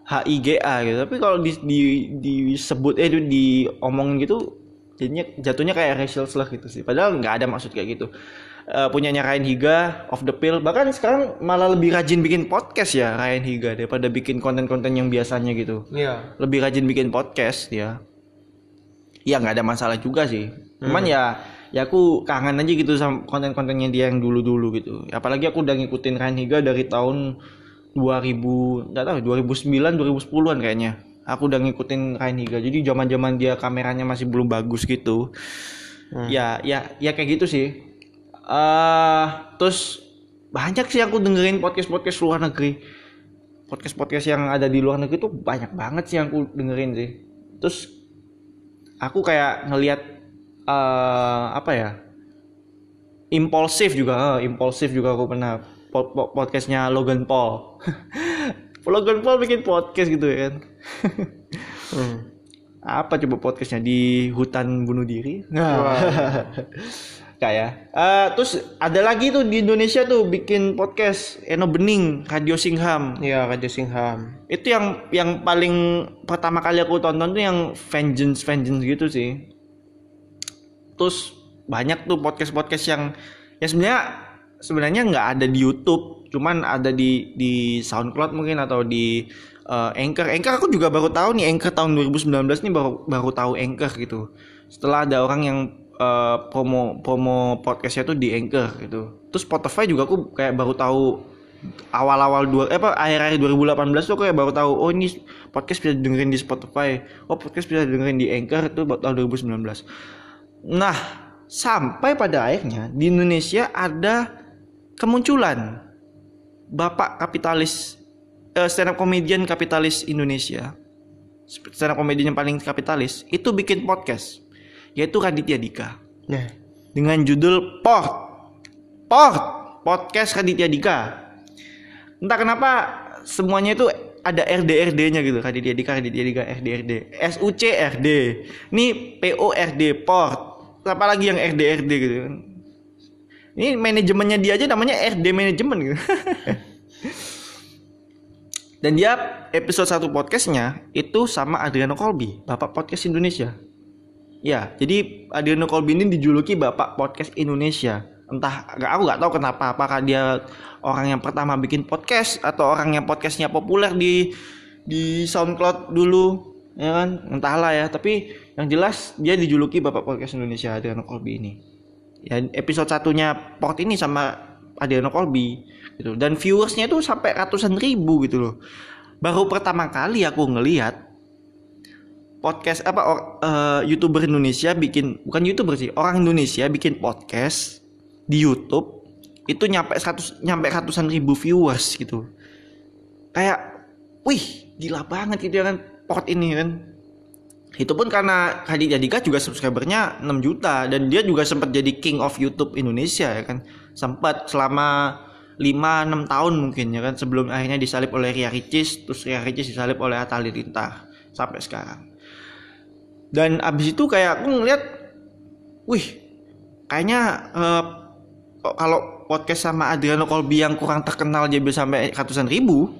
H I G A gitu tapi kalau di, di disebut eh di diomongin gitu jadinya jatuhnya kayak racial slur gitu sih padahal nggak ada maksud kayak gitu Eh, punyanya Ryan Higa of the pill bahkan sekarang malah lebih rajin bikin podcast ya Ryan Higa daripada bikin konten-konten yang biasanya gitu. Iya. lebih rajin bikin podcast ya. Ya nggak ada masalah juga sih. Cuman ya ya aku kangen aja gitu sama konten-kontennya dia yang dulu-dulu gitu. Apalagi aku udah ngikutin Ryan Higa dari tahun 2000 nggak tahu 2009 2010-an kayaknya. Aku udah ngikutin Ryan Higa. Jadi zaman-zaman dia kameranya masih belum bagus gitu. Ya ya ya kayak gitu sih eh terus banyak sih aku dengerin podcast-podcast luar negeri podcast-podcast yang ada di luar negeri tuh banyak banget sih yang aku dengerin sih. Terus aku kayak ngelihat eh apa ya? Impulsif juga, eh, impulsif juga aku pernah Po- po- podcastnya Logan Paul. Logan Paul bikin podcast gitu ya kan. Hmm. apa coba podcastnya di hutan bunuh diri? Wah. Kayak. Eh terus ada lagi tuh di Indonesia tuh bikin podcast Eno Bening, Radio Singham. Iya Raja Singham. itu yang yang paling pertama kali aku tonton tuh yang vengeance vengeance gitu sih terus banyak tuh podcast podcast yang ya sebenarnya sebenarnya nggak ada di YouTube cuman ada di di SoundCloud mungkin atau di eh, Anchor Anchor aku juga baru tahu nih Anchor tahun 2019 nih baru baru tahu Anchor gitu setelah ada orang yang eh, promo promo podcastnya tuh di Anchor gitu. Terus Spotify juga aku kayak baru tahu awal-awal dua eh apa akhir-akhir 2018 tuh kayak baru tahu oh ini podcast bisa dengerin di Spotify. Oh podcast bisa dengerin di Anchor itu tahun 2019 nah sampai pada akhirnya di Indonesia ada kemunculan bapak kapitalis eh, stand up comedian kapitalis Indonesia. Stand up comedian yang paling kapitalis itu bikin podcast yaitu Raditya Dika Nah. dengan judul Port. Port, podcast Raditya Dika. Entah kenapa semuanya itu ada RD-RD-nya gitu. Raditya Dika, Raditya Dika, RD-RD. SUC RD. Ini PORD, Port. Apalagi yang RD-RD gitu kan. Ini manajemennya dia aja namanya RD manajemen gitu. Dan dia episode satu podcastnya itu sama Adriano Colby, Bapak Podcast Indonesia. Ya, jadi Adriano Colby ini dijuluki Bapak Podcast Indonesia. Entah, aku nggak tahu kenapa. Apakah dia orang yang pertama bikin podcast atau orang yang podcastnya populer di di SoundCloud dulu, ya kan? Entahlah ya. Tapi yang jelas dia dijuluki Bapak Podcast Indonesia Adriano Colby ini. Ya, episode satunya port ini sama Adriano Colby gitu. Dan viewersnya itu sampai ratusan ribu gitu loh. Baru pertama kali aku ngelihat podcast apa or- eh, youtuber Indonesia bikin bukan youtuber sih orang Indonesia bikin podcast di YouTube itu nyampe 100 nyampe ratusan ribu viewers gitu. Kayak wih gila banget gitu ya kan port ini kan. Itu pun karena Raditya Dika juga subscribernya 6 juta dan dia juga sempat jadi king of YouTube Indonesia ya kan. Sempat selama 5-6 tahun mungkin ya kan sebelum akhirnya disalip oleh Ria Ricis terus Ria Ricis disalip oleh Atta Halilintar sampai sekarang dan abis itu kayak aku ngeliat wih kayaknya kok kalau podcast sama Adriano Colby yang kurang terkenal dia bisa sampai ratusan ribu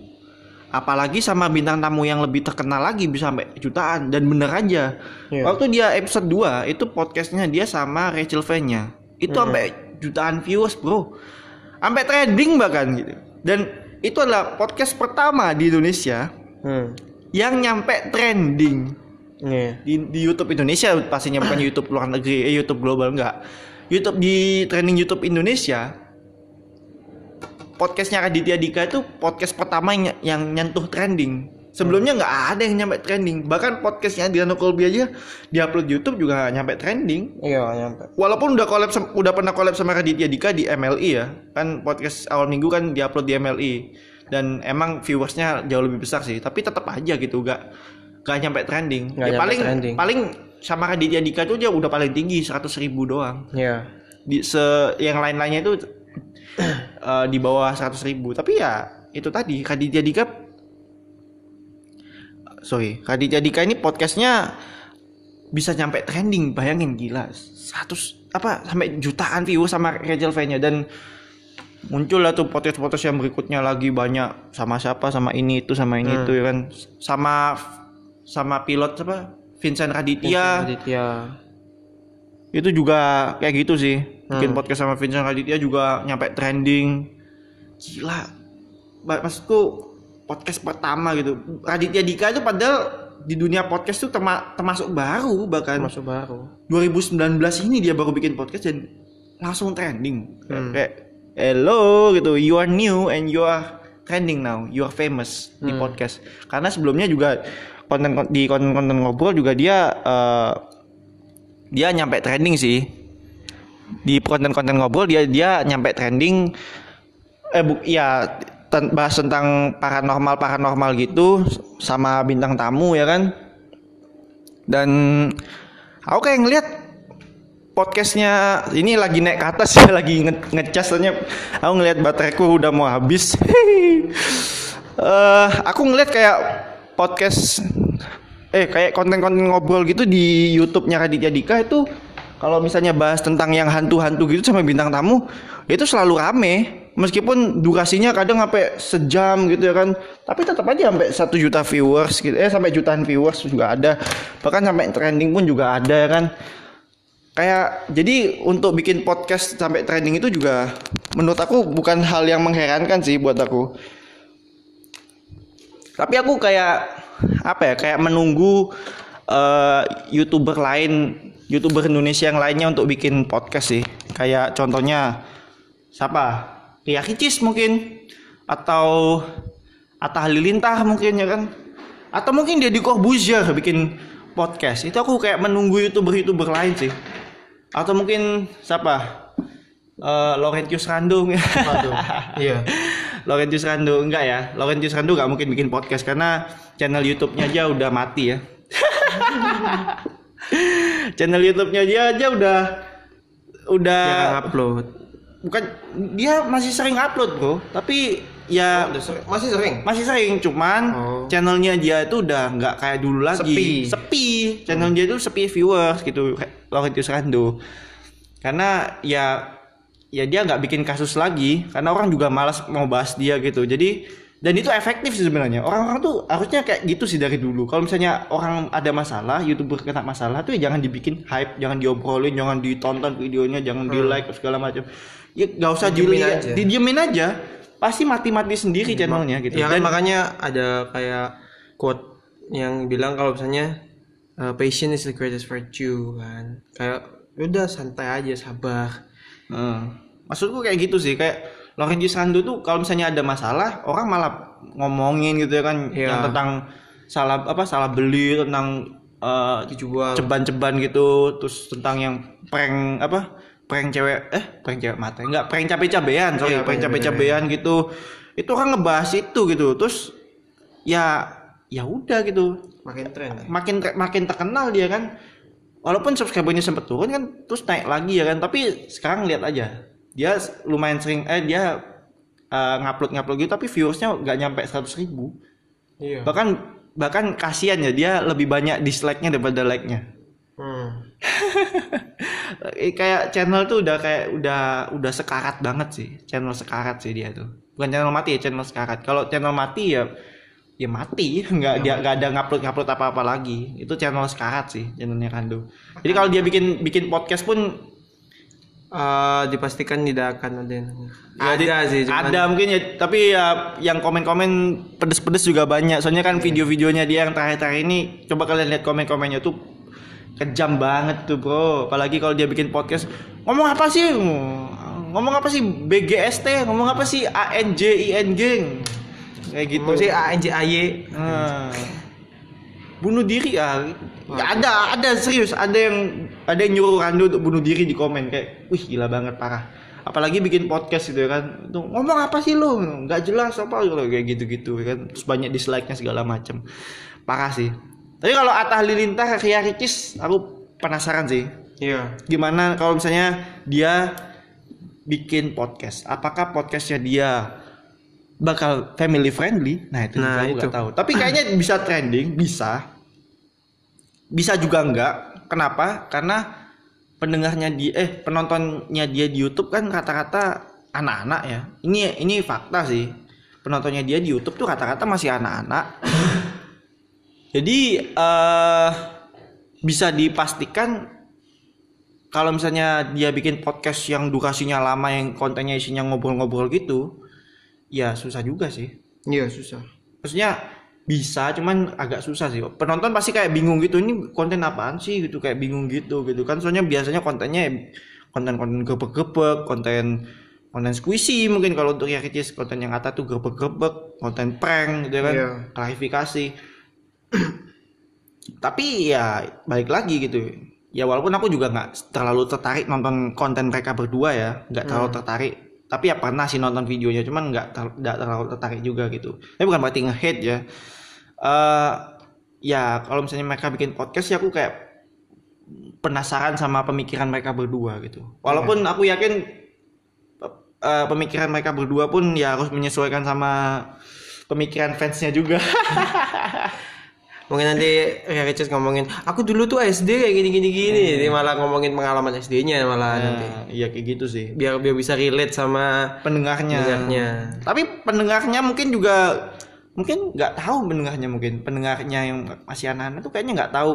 apalagi sama bintang tamu yang lebih terkenal lagi bisa sampai jutaan dan bener aja. Iya. waktu dia episode 2 itu podcastnya dia sama Rachel Fenya. Itu sampai jutaan viewers bro. Sampai trending bahkan gitu. Dan itu adalah podcast pertama di Indonesia Hmm. yang nyampe trending Iya. di, di YouTube Indonesia pastinya bukan YouTube luar negeri eh, YouTube global enggak. YouTube di trending YouTube Indonesia podcastnya Raditya Dika itu podcast pertama yang, yang nyentuh trending. Sebelumnya nggak ada yang nyampe trending. Bahkan podcastnya Diano Colby aja diupload YouTube juga nyampe trending. Iya, nyampe. walaupun udah collab udah pernah collab sama Raditya Dika di MLI ya. Kan podcast awal minggu kan diupload di MLI dan emang viewersnya jauh lebih besar sih. Tapi tetap aja gitu gak gak nyampe trending. Nggak Ya, nyampe paling trending. paling sama Raditya Dika tuh dia udah paling tinggi 100 ribu doang. Iya. di se yang lain-lainnya itu eh, di bawah 100 ribu. Tapi ya itu tadi Raditya Dika sorry Raditya Dika ini podcastnya bisa nyampe trending bayangin gila. 100 apa sampai jutaan views sama Rachel V-nya. Dan muncul lah tuh podcast-podcast yang berikutnya lagi banyak sama siapa sama ini itu sama ini itu ya kan. Sama sama pilot apa Vincent Raditya. Aditya. itu juga kayak gitu sih. Bikin podcast sama Vincent Raditya juga nyampe trending. Gila. Maksudku podcast pertama gitu. Raditya Dika itu padahal di dunia podcast tuh terma- termasuk baru bahkan. Masuk baru. 2019 ini dia baru bikin podcast dan langsung trending. Kayak hello gitu. You are new and you are trending now. You are famous di podcast. Karena sebelumnya juga konten di konten-konten ngobrol juga dia eh, dia nyampe trending sih. Di konten-konten ngobrol dia dia nyampe trending. Eh bu ya ten- bahas tentang paranormal paranormal gitu sama bintang tamu ya kan? Dan aku kayak ngeliat podcastnya ini lagi naik ke atas ya lagi nge ngecas soalnya aku ngeliat bateraiku udah mau habis. Eh aku ngeliat kayak podcast eh kayak konten-konten ngobrol gitu di YouTube-nya Raditya Dika itu kalau misalnya bahas tentang yang hantu-hantu gitu sama bintang tamu itu selalu rame. Meskipun durasinya kadang sampai sejam gitu ya kan tapi tetap aja sampai satu juta viewers gitu eh sampai jutaan viewers juga ada. Bahkan sampai trending pun juga ada ya kan. Kayak jadi untuk bikin podcast sampai trending itu juga menurut aku bukan hal yang mengherankan sih buat aku tapi aku kayak apa ya kayak menunggu eh, youtuber lain youtuber Indonesia yang lainnya untuk bikin podcast sih. Kayak contohnya siapa? Ria Ricis mungkin atau Atta Halilintar mungkin ya kan? Atau mungkin dia di Corbuzier bikin podcast. Itu aku kayak menunggu youtuber youtuber lain sih. Atau mungkin siapa? Eh Laurentius Randung. Waduh. Iya. Laurentius Rando enggak ya Laurentius Rando nggak mungkin bikin podcast karena channel YouTube-nya aja udah mati ya channel YouTube-nya dia aja udah udah Yang upload. bukan dia masih sering upload bro tapi ya Masih sering. masih sering cuman Oh. channelnya dia itu udah nggak kayak dulu lagi Sepi. sepi channel dia itu sepi viewers gitu Laurentius Rando karena ya ya dia nggak bikin kasus lagi karena orang juga malas mau bahas dia gitu jadi dan itu efektif sih sebenarnya orang-orang tuh harusnya kayak gitu sih dari dulu kalau misalnya orang ada masalah youtuber kena masalah tuh ya jangan dibikin hype jangan diobrolin jangan ditonton videonya jangan di like segala macam ya nggak usah dilihat aja. didiemin aja pasti mati-mati sendiri channelnya gitu Ya kan Dan- makanya ada kayak quote yang bilang kalau misalnya uh, patient is the greatest virtue kan. Kayak udah santai aja sabar. Heeh. Maksudku kayak gitu sih kayak Laurentius Rando tuh kalau misalnya ada masalah orang malah ngomongin gitu ya kan Iya. yang tentang salah apa salah beli tentang Dijual. ceban-ceban gitu terus tentang yang prank apa prank cewek eh prank cewek mata enggak prank cabe-cabean sorry prank prank cabe-cabean gitu itu orang ngebahas itu gitu terus ya ya udah gitu Makin tren. ya. makin makin terkenal dia kan walaupun subscribernya sempat turun kan terus naik lagi ya kan tapi sekarang lihat aja dia lumayan sering eh dia eh, ngupload ngupload gitu tapi viewersnya nggak nyampe 100 ribu. Iya. bahkan bahkan kasihan ya dia lebih banyak dislike-nya daripada like-nya. Hmm. Eh, kayak channel tuh udah kayak udah udah sekarat banget sih. Channel sekarat sih dia tuh. Bukan channel mati ya channel sekarat. Kalau channel mati ya ya mati. Nggak dia nggak ada ngupload ngupload apa apa lagi. Itu channel sekarat sih channelnya Kando jadi kalau dia bikin bikin podcast pun Eh, dipastikan tidak akan ada yang Ya, di- ada sih cuman ada mungkin ya tapi ya yang komen-komen pedes-pedes juga banyak. Soalnya kan video-videonya dia yang terakhir-terakhir ini coba kalian lihat komen-komennya tuh kejam banget tuh bro. Apalagi kalau dia bikin podcast ngomong apa sih? Ngomong apa sih? BGST ngomong apa sih? ANJIN geng kayak gitu. Ngomong sih ANJAY Nah, bunuh diri ah. Ya, ada ada serius. Ada yang ada yang nyuruh Rando untuk bunuh diri di komen kayak wih gila banget parah. Apalagi bikin podcast gitu ya kan. Tuh ngomong apa sih lo nggak jelas apa? Gitu kayak gitu gitu kan. Terus banyak dislike nya segala macam parah sih. Tapi kalau Atta Halilintar Ria Ricis aku penasaran sih. Iya. Gimana kalau misalnya dia bikin podcast? Apakah podcastnya dia bakal family friendly? Nah itu Nah, juga itu. tahu. Tapi kayaknya bisa trending bisa bisa juga enggak. Kenapa? Karena pendengarnya dia eh penontonnya dia di YouTube kan rata-rata anak-anak ya. Ini ini fakta sih. Penontonnya dia di YouTube tuh rata-rata masih anak-anak. Jadi eh bisa dipastikan kalau misalnya dia bikin podcast yang durasinya lama yang kontennya isinya ngobrol-ngobrol gitu ya susah juga sih. Iya susah. Maksudnya bisa cuman agak susah sih. Penonton pasti kayak bingung gitu ini konten apaan sih? Gitu kayak bingung gitu gitu kan. Soalnya biasanya kontennya konten-konten gebek-gebek konten konten squishy mungkin. Kalau untuk yang kecil konten yang atas tuh gebek-gebek konten prank gitu kan. Iya. klarifikasi. Tapi ya balik lagi gitu. Ya walaupun aku juga nggak terlalu tertarik nonton konten mereka berdua ya nggak terlalu tertarik. Tapi ya pernah sih nonton videonya cuman nggak ter- terlalu tertarik juga gitu. Tapi bukan berarti nge-hate ya eh ya kalau misalnya mereka bikin podcast ya aku kayak penasaran sama pemikiran mereka berdua gitu. Walaupun aku yakin eh, pemikiran mereka berdua pun ya harus menyesuaikan sama pemikiran fansnya juga. Mungkin nanti Ria Ricis ngomongin aku dulu tuh SD kayak gini gini gini jadi malah ngomongin pengalaman SD-nya malah nanti. Nah, iya kayak gitu sih. Biar biar bisa relate sama pendengarnya. Pendengarnya. Tapi pendengarnya mungkin juga mungkin nggak tahu pendengarnya mungkin pendengarnya yang masih anak-anak tuh kayaknya nggak tahu.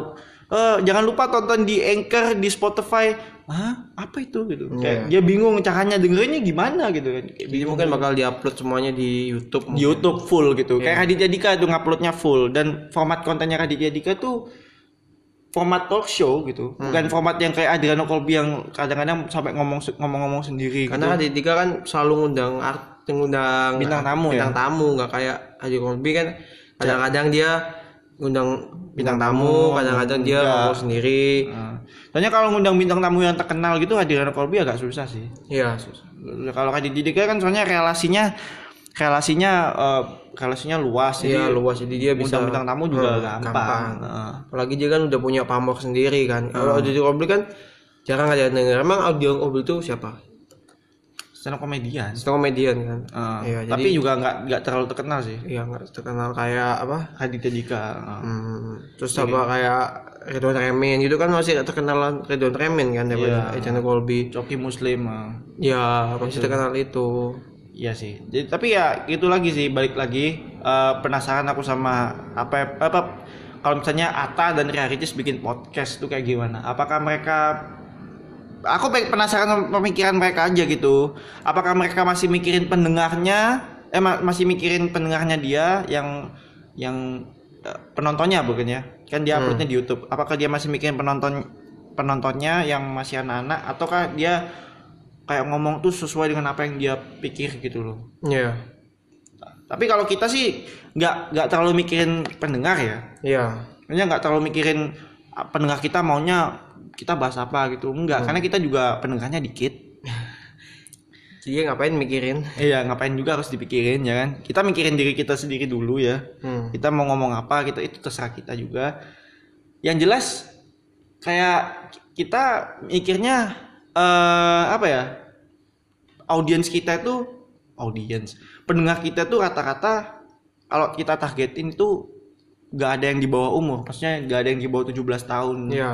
Eh jangan lupa tonton di Anchor di Spotify. Hah? Apa itu gitu? Kayak dia bingung caranya dengerinnya gimana gitu kan. Kayak jadi mungkin bakal diupload semuanya di YouTube di YouTube full gitu. Iya. Kayak Raditya Dika tuh nguploadnya full dan format kontennya Raditya Dika tuh format talk show gitu. Hmm. Bukan format yang kayak Adriano Colby yang kadang-kadang sampai ngomong ngomong-ngomong sendiri karena gitu. Adi Dika kan selalu ngundang art ngundang Bintang tamu ya? bintang tamu nggak kayak Adi Kolbi kan kadang-kadang dia ngundang bintang tamu kadang-kadang dia ngomong sendiri Nah, soalnya kalau ngundang bintang tamu yang terkenal gitu Adriano Colby agak susah sih. iya susah Kalau Raditya Dika kan soalnya relasinya relasinya eh, relasinya luas iya jadi luas. Jadi dia bisa bintang tamu juga Hmm, gampang. Nah, apalagi dia kan udah punya pamor sendiri kan. Kalau Adi Kolbi kan jarang ada yang denger emang Adi Kolbi itu siapa? Stand komedian. stand komedian kan? Eh, Iya, tapi juga nggak nggak terlalu terkenal sih. Iya nggak terkenal kayak apa? Raditya Dika. Eh, Hmm, terus apa kayak Ridwan Remen gitu kan masih terkenal Ridwan Remen kan daripada Ejana Kolbi. Coki Muslim. eh. ya masih terkenal itu Iya sih. Jadi tapi ya itu lagi sih balik lagi eh, penasaran aku sama apa apa kalau misalnya Ata dan Ria Ricis bikin podcast tuh kayak gimana? Apakah mereka aku penasaran sama pemikiran mereka aja gitu. Apakah mereka masih mikirin pendengarnya? Eh ma- masih mikirin pendengarnya dia yang yang eh, penontonnya bukan ya? Kan dia uploadnya di YouTube. Apakah dia masih mikirin penonton penontonnya yang masih anak-anak ataukah dia kayak ngomong tuh sesuai dengan apa yang dia pikir gitu loh. Iya. Tapi kalau kita sih nggak nggak terlalu mikirin pendengar ya. Iya. Maksudnya nggak terlalu mikirin ah, pendengar kita maunya kita bahas apa gitu. Enggak, karena kita juga pendengarnya dikit. Jadi ngapain mikirin? Iya, ngapain juga harus dipikirin ya kan. Kita mikirin diri kita sendiri dulu ya. Hmm. Kita mau ngomong apa kita itu terserah kita juga. Yang jelas kayak kita mikirnya eh apa ya? Audiens kita itu audience. Pendengar kita tuh rata-rata kalau kita targetin itu nggak ada yang di bawah umur, maksudnya nggak ada yang di bawah 17 tahun. Iya.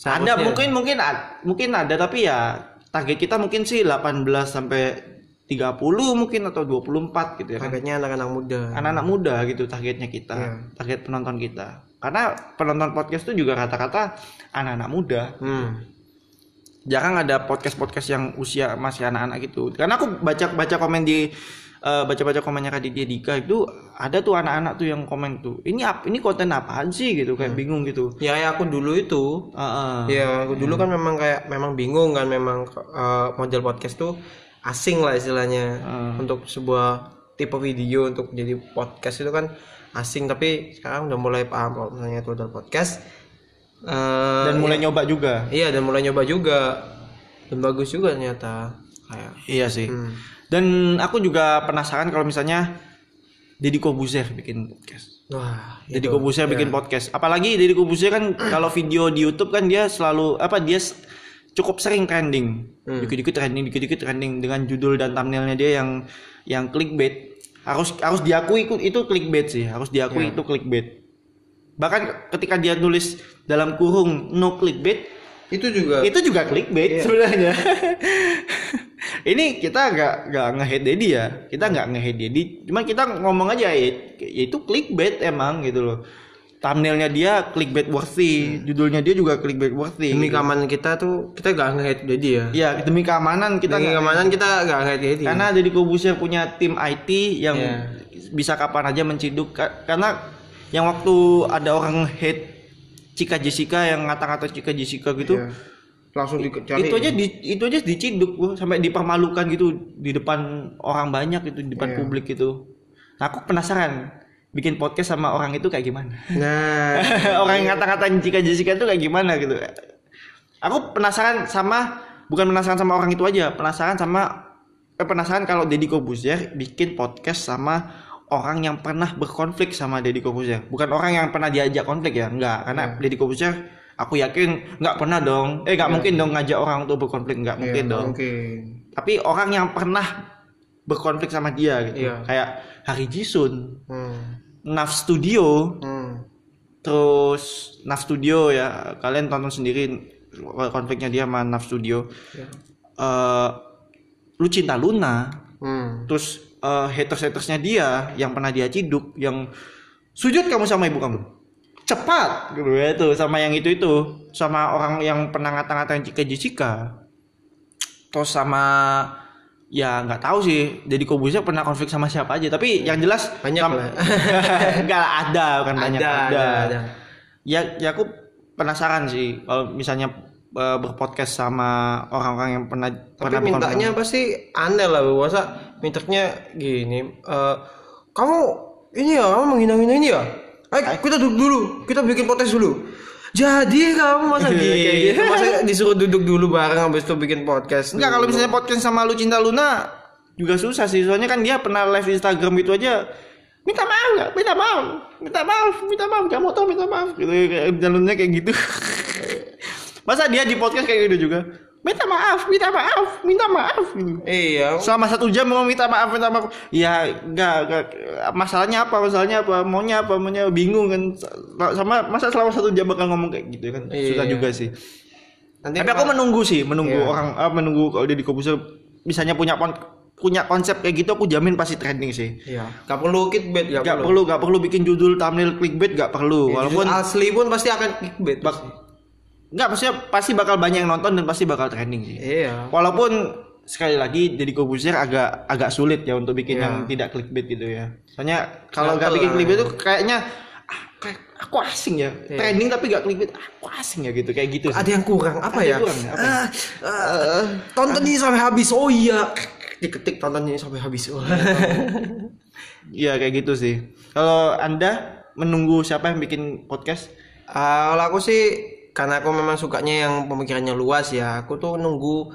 Ada mungkin mungkin mungkin ada tapi ya target kita mungkin sih 18 sampai 30 mungkin atau 24 gitu ya kan. targetnya anak-anak muda. Anak-anak muda gitu targetnya kita, Iya. target penonton kita. Karena penonton podcast itu juga rata-rata anak-anak muda. Hmm. Jarang ada podcast-podcast yang usia masih anak-anak gitu. Karena aku baca-baca komen di eh, baca-baca komennya Raditya Dika itu ada tuh anak-anak tuh yang komen tuh. Ini apa ini konten apaan sih gitu kayak bingung gitu. Ya, ya aku dulu itu Heeh. Ya, aku dulu kan memang kayak memang bingung kan memang eh, model podcast tuh asing lah istilahnya untuk sebuah tipe video untuk jadi podcast itu kan asing tapi sekarang udah mulai paham kalau misalnya itu adalah podcast Eh, Dan mulai nyoba juga. iya dan mulai nyoba juga dan bagus juga ternyata kayak Iya sih. Hmm. Dan aku juga penasaran kalau misalnya Deddy Kobuzer bikin podcast. wah Deddy. Kobuzer bikin podcast. Apalagi Deddy Kobuzer kan kalau video di YouTube kan dia selalu apa dia cukup sering trending. Dikit-dikit trending, dikit-dikit trending dengan judul dan thumbnailnya dia yang yang clickbait. Harus harus diakui itu, itu clickbait sih, harus diakui itu clickbait. Bahkan ketika dia nulis dalam kurung no clickbait, itu juga itu juga clickbait sebenarnya. ini kita nggak nggak nge-hate Dedi ya, kita nggak nge-hate Dedi, cuma kita ngomong aja ya, ya itu clickbait emang gitu loh. Thumbnailnya dia clickbait worthy, judulnya dia juga clickbait worthy. demi gitu. keamanan kita tuh kita gak nge-hate jadi ya Ya demi keamanan kita demi nggak- keamanan kita gak nge-hate jadi karena Deddy Kobusier punya tim IT yang Iya. bisa kapan aja menciduk Ka- karena yang waktu ada orang hate Cika Jessica yang ngata-ngata Cika Jessica gitu Iya. langsung dicari itu aja di, itu aja diciduk gua sampai dipermalukan gitu di depan orang banyak gitu di depan Iya. publik gitu. Nah aku penasaran bikin podcast sama orang itu kayak gimana? Nah. Orang yang ngata-ngatain Cika Jessica itu kayak gimana gitu? Aku penasaran sama bukan penasaran sama orang itu aja penasaran sama eh, penasaran kalau Deddy Kobuzier bikin podcast sama orang yang pernah berkonflik sama Deddy Kobuzier bukan orang yang pernah diajak konflik ya? Enggak karena Deddy Kobuzier aku yakin nggak pernah dong. Eh nggak mungkin dong ngajak orang untuk berkonflik nggak mungkin Iya, dong. mungkin. Tapi orang yang pernah berkonflik sama dia gitu. Iya. kayak Hari Jisun hmm. Naf Studio. Hmm. terus Naf Studio ya kalian tonton sendiri konfliknya dia sama Naf Studio. Ya. Eh, lu cinta Luna. Hmm. terus haters hatersnya dia yang pernah dia ciduk yang sujud kamu sama ibu kamu. Cepat gitu ya itu sama yang itu itu. Sama orang yang pernah ngata-ngatain Cika. Jessica terus sama ya nggak tahu sih jadi Kobusier pernah konflik sama siapa aja. Tapi yang jelas Banyak sam- lah. nggak ada kan banyak Ada, ada, ada, ada. ya ya aku penasaran sih kalau misalnya eh, berpodcast sama orang-orang yang pernah tapi pernah mintanya pasti aneh lah Bu. masa mintanya gini eh, kamu ini ya kamu menghina-hina ini ya? Ayo kita duduk dulu kita bikin podcast dulu. Jadi kamu masa kayak gitu? masa disuruh duduk dulu bareng habis itu bikin podcast Enggak kalau misalnya podcast sama lu cinta Luna juga susah sih. Soalnya kan dia pernah live Instagram itu aja minta maaf nggak? Minta maaf. Minta maaf minta maaf. Gak mau tau minta maaf. Gitu jalurnya kayak gitu masa dia di podcast kayak gitu juga minta maaf minta maaf minta maaf iya selama satu jam mau minta maaf minta maaf ya enggak, enggak masalahnya apa masalahnya apa maunya apa maunya bingung kan sama masa selama satu jam bakal ngomong kayak gitu kan susah Iya. juga sih nanti tapi aku menunggu sih, menunggu Iya. orang ah, menunggu kalau dia di Kobuser misalnya punya pon- punya konsep kayak gitu aku jamin pasti trending sih. Iya. Gak perlu clickbait, gak, Gak perlu. perlu, gak perlu bikin judul thumbnail clickbait, gak perlu. Ya, Walaupun asli pun pasti akan clickbait. pasti. Nggak maksudnya pasti bakal banyak yang nonton dan pasti bakal trending sih. Iya. Walaupun sekali lagi jadi Kobuser agak agak sulit ya untuk bikin Iya. yang tidak clickbait gitu ya. Soalnya kalau nggak bikin clickbait itu kayaknya ah, kayak aku asing ya. Iya. Trending tapi gak clickbait, aku asing ya gitu kayak gitu. sih. Ada yang kurang apa Ada ya? kurang apa ya? Ah, ah, tonton ini sampai habis. Oh iya. Diketik tonton ini sampai habis. Oh. Iya kayak gitu sih. Kalau anda menunggu siapa yang bikin podcast? Ah, kalau aku sih karena aku memang sukanya yang pemikirannya luas ya. Aku tuh nunggu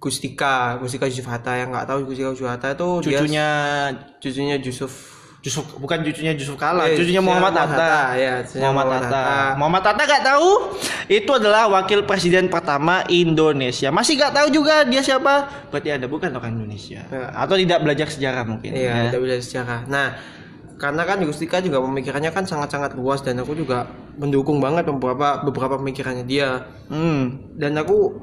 Gustika, Gustika Yusuf Hatta yang nggak tahu Gustika Yusuf Hatta itu dia Cucunya cucunya Yusuf Justru bukan cucunya Yusuf Kala, Eh, cucunya Muhammad Hatta. ya, cucunya Muhammad Hatta. Muhammad Hatta gak tahu itu adalah wakil presiden pertama Indonesia. Masih gak tahu juga dia siapa? Berarti Anda bukan orang Indonesia. Ya. Atau tidak belajar sejarah mungkin. Iya, ya. tidak bisa sejarah. Nah, karena kan Gustika juga pemikirannya kan sangat-sangat luas dan aku juga mendukung banget beberapa beberapa pemikirannya dia. Hmm. Dan aku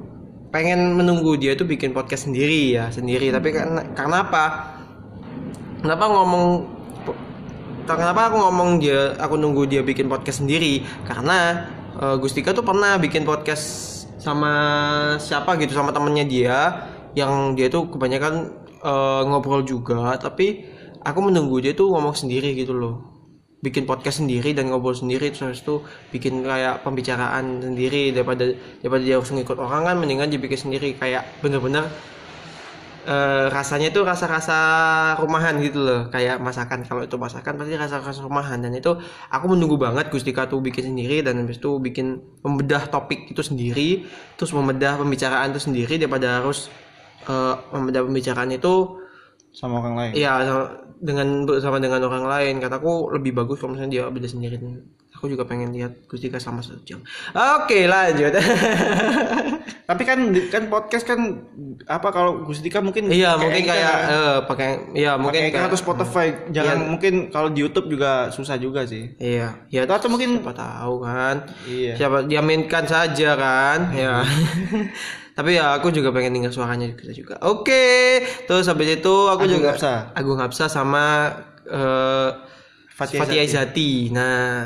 pengen menunggu dia tuh bikin podcast sendiri ya, sendiri. Tapi karena karena apa? Kenapa ngomong kenapa aku ngomong dia aku nunggu dia bikin podcast sendiri? Karena eh, Gustika tuh pernah bikin podcast sama siapa gitu sama temennya dia yang dia tuh kebanyakan eh, ngobrol juga tapi aku menunggu dia tuh ngomong sendiri gitu loh. Bikin podcast sendiri dan ngobrol sendiri terus itu bikin kayak pembicaraan sendiri daripada daripada dia harus ngikut orang kan mendingan dia bikin sendiri. Kayak bener-bener eh, rasanya itu rasa-rasa rumahan gitu loh. Kayak masakan kalau itu masakan pasti rasa-rasa rumahan. Dan itu aku menunggu banget Gustika tuh bikin sendiri dan habis itu bikin membedah topik itu sendiri terus membedah pembicaraan itu sendiri daripada harus eh, membedah pembicaraan itu Sama orang lain. Iya dengan bersama dengan orang lain. Kataku lebih bagus kalau misalnya dia beda sendiri. Aku juga pengen lihat Gustika sama satu jam. Oke lanjut. Tapi kan kan podcast kan apa kalau Gustika mungkin iya mungkin kayak kan? eh, pakai iya mungkin kayak- atau Spotify. Jarang Iya. mungkin kalau di YouTube juga susah juga sih. iya ya Atau mungkin siapa tahu kan. Iya. siapa diaminkan saja kan. Ya tapi ya aku juga pengen dengar suaranya juga juga oke terus habis itu aku Agung juga Hapsa. Agung Hapsa sama eh, Fathia Fathia Izati. Nah,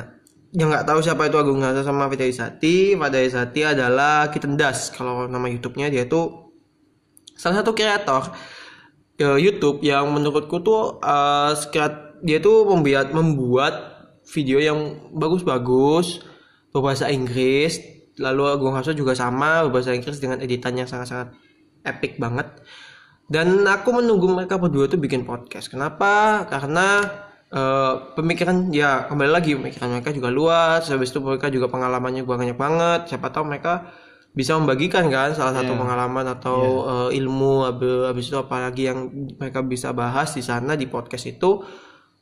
yang nggak tahu siapa itu Agung Hapsa sama Fathia Izati, Fathia Izati adalah Kitendas. Kalau nama YouTube-nya dia tuh salah satu kreator eh, YouTube yang menurutku tuh eh, sekret- dia tuh membuat membuat video yang bagus-bagus berbahasa Inggris. Lalu Agung Hapsa juga sama berbahasa Inggris dengan editan yang sangat-sangat epic banget. Dan aku menunggu mereka berdua tuh bikin podcast. Kenapa? Karena eh, pemikiran ya kembali lagi pemikiran mereka juga luas. Habis itu mereka juga pengalamannya banyak banget. Siapa tahu mereka bisa membagikan kan salah satu Iya. pengalaman atau eh, ilmu habis, itu apalagi yang mereka bisa bahas di sana di podcast itu.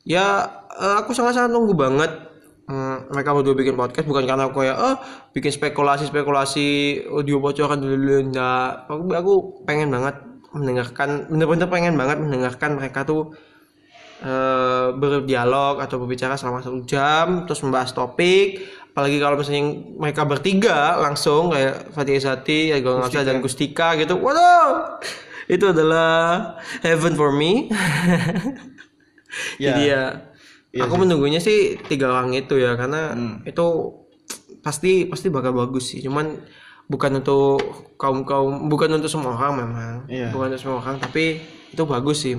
Ya eh, aku sangat-sangat nunggu banget Hmm, mereka berdua bikin podcast bukan karena aku kayak oh bikin spekulasi spekulasi audio bocoran dulu enggak. Aku, aku pengen banget mendengarkan bener-bener pengen banget mendengarkan mereka tuh eh, berdialog atau berbicara selama satu jam terus membahas topik. Apalagi kalau misalnya mereka bertiga langsung kayak Fatih Sati, Agung Hapsa dan Gustika gitu. Waduh! Itu adalah heaven for me. Ya. jadi ya Iya aku menunggunya sih tiga orang itu ya karena Hmm. itu pasti pasti bakal bagus sih cuman bukan untuk kaum kaum bukan untuk semua orang memang Iya. bukan untuk semua orang tapi itu bagus sih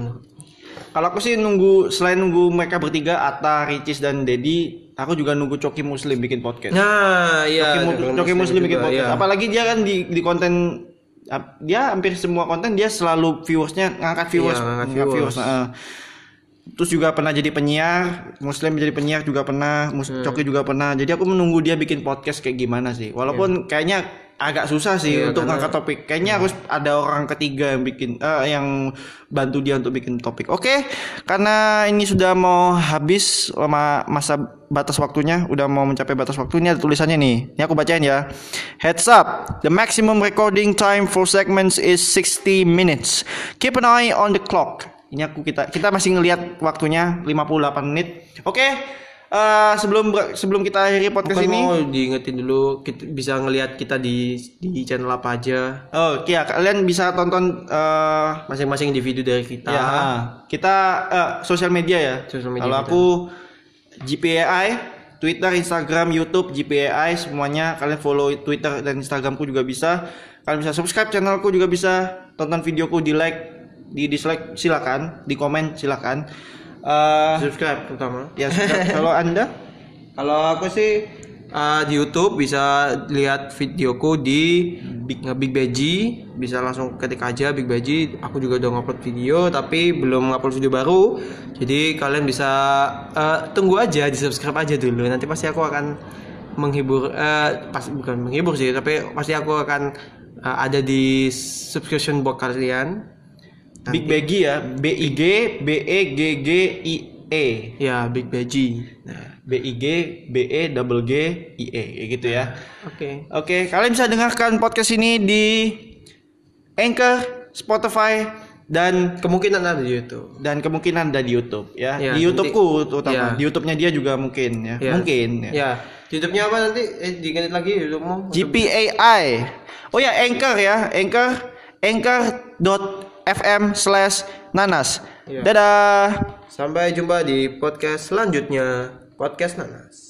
Kalau aku sih nunggu selain nunggu mereka bertiga Atta, Ricis dan Dedi, aku juga nunggu Coki Muslim bikin podcast. nah iya Coki, Mu- Coki Muslim bikin juga, podcast. iya. Apalagi dia kan di di konten dia hampir semua konten dia selalu viewersnya ngangkat viewers, Iya, ngangkat ngangkat viewers. heeh. Terus juga pernah jadi penyiar, Muslim jadi penyiar juga pernah, Mus- Hmm. Coki juga pernah. Jadi aku menunggu dia bikin podcast kayak gimana sih. Walaupun kayaknya agak susah sih Iya, untuk karena- ngangkat topik. Kayaknya harus ada orang ketiga yang bikin eh, yang bantu dia untuk bikin topik. Oke, karena ini sudah mau habis lama masa batas waktunya, udah mau mencapai batas waktu. Ini ada tulisannya nih. Ini aku bacain ya. Heads up, the maximum recording time for segments is 60 minutes. Keep an eye on the clock. Ini aku kita kita masih ngelihat waktunya 58 menit. Oke. eh, sebelum sebelum kita akhiri podcast Bukan ini mau diingetin dulu kita bisa ngelihat kita di di channel apa aja Oh, iya kalian bisa tonton eh masing-masing individu dari kita ya kita eh, sosial media ya. Sosial media Kalau kita. aku GPAI, Twitter, Instagram, YouTube GPAI semuanya kalian follow Twitter dan Instagramku juga bisa. Kalian bisa subscribe channelku juga bisa. Tonton videoku di like, di dislike silakan, di komen silakan. Eh subscribe terutama ya subscribe. kalau Anda Kalau aku sih uh, di YouTube bisa lihat videoku di Big Big Beji, bisa langsung ketik aja Big Beji. Aku juga udah ngupload video tapi belum ngupload video baru. Jadi kalian bisa uh, tunggu aja, di subscribe aja dulu. Nanti pasti aku akan menghibur eh pas bukan menghibur sih, tapi pasti aku akan uh, ada di subscription box kalian. Big Baggy ya, B I G B E G G I E. Ya, Big Beji. Nah, B I G B E double G I E kayak gitu ya. Oke. Oke, kalian bisa dengarkan podcast ini di Anchor, Spotify dan Kemungkinan ada di YouTube. dan kemungkinan ada di YouTube ya. Ya, di YouTubeku terutama. ya. Di YouTube-nya dia juga mungkin ya. Ya. Mungkin ya. Ya, YouTube-nya apa nanti? Eh, diganti lagi YouTube-mu. GPAI. Oh ya, Anchor ya, Anchor anchor.fm slash nanas. Iya. Dadah. Sampai jumpa di podcast selanjutnya. Podcast Nanas.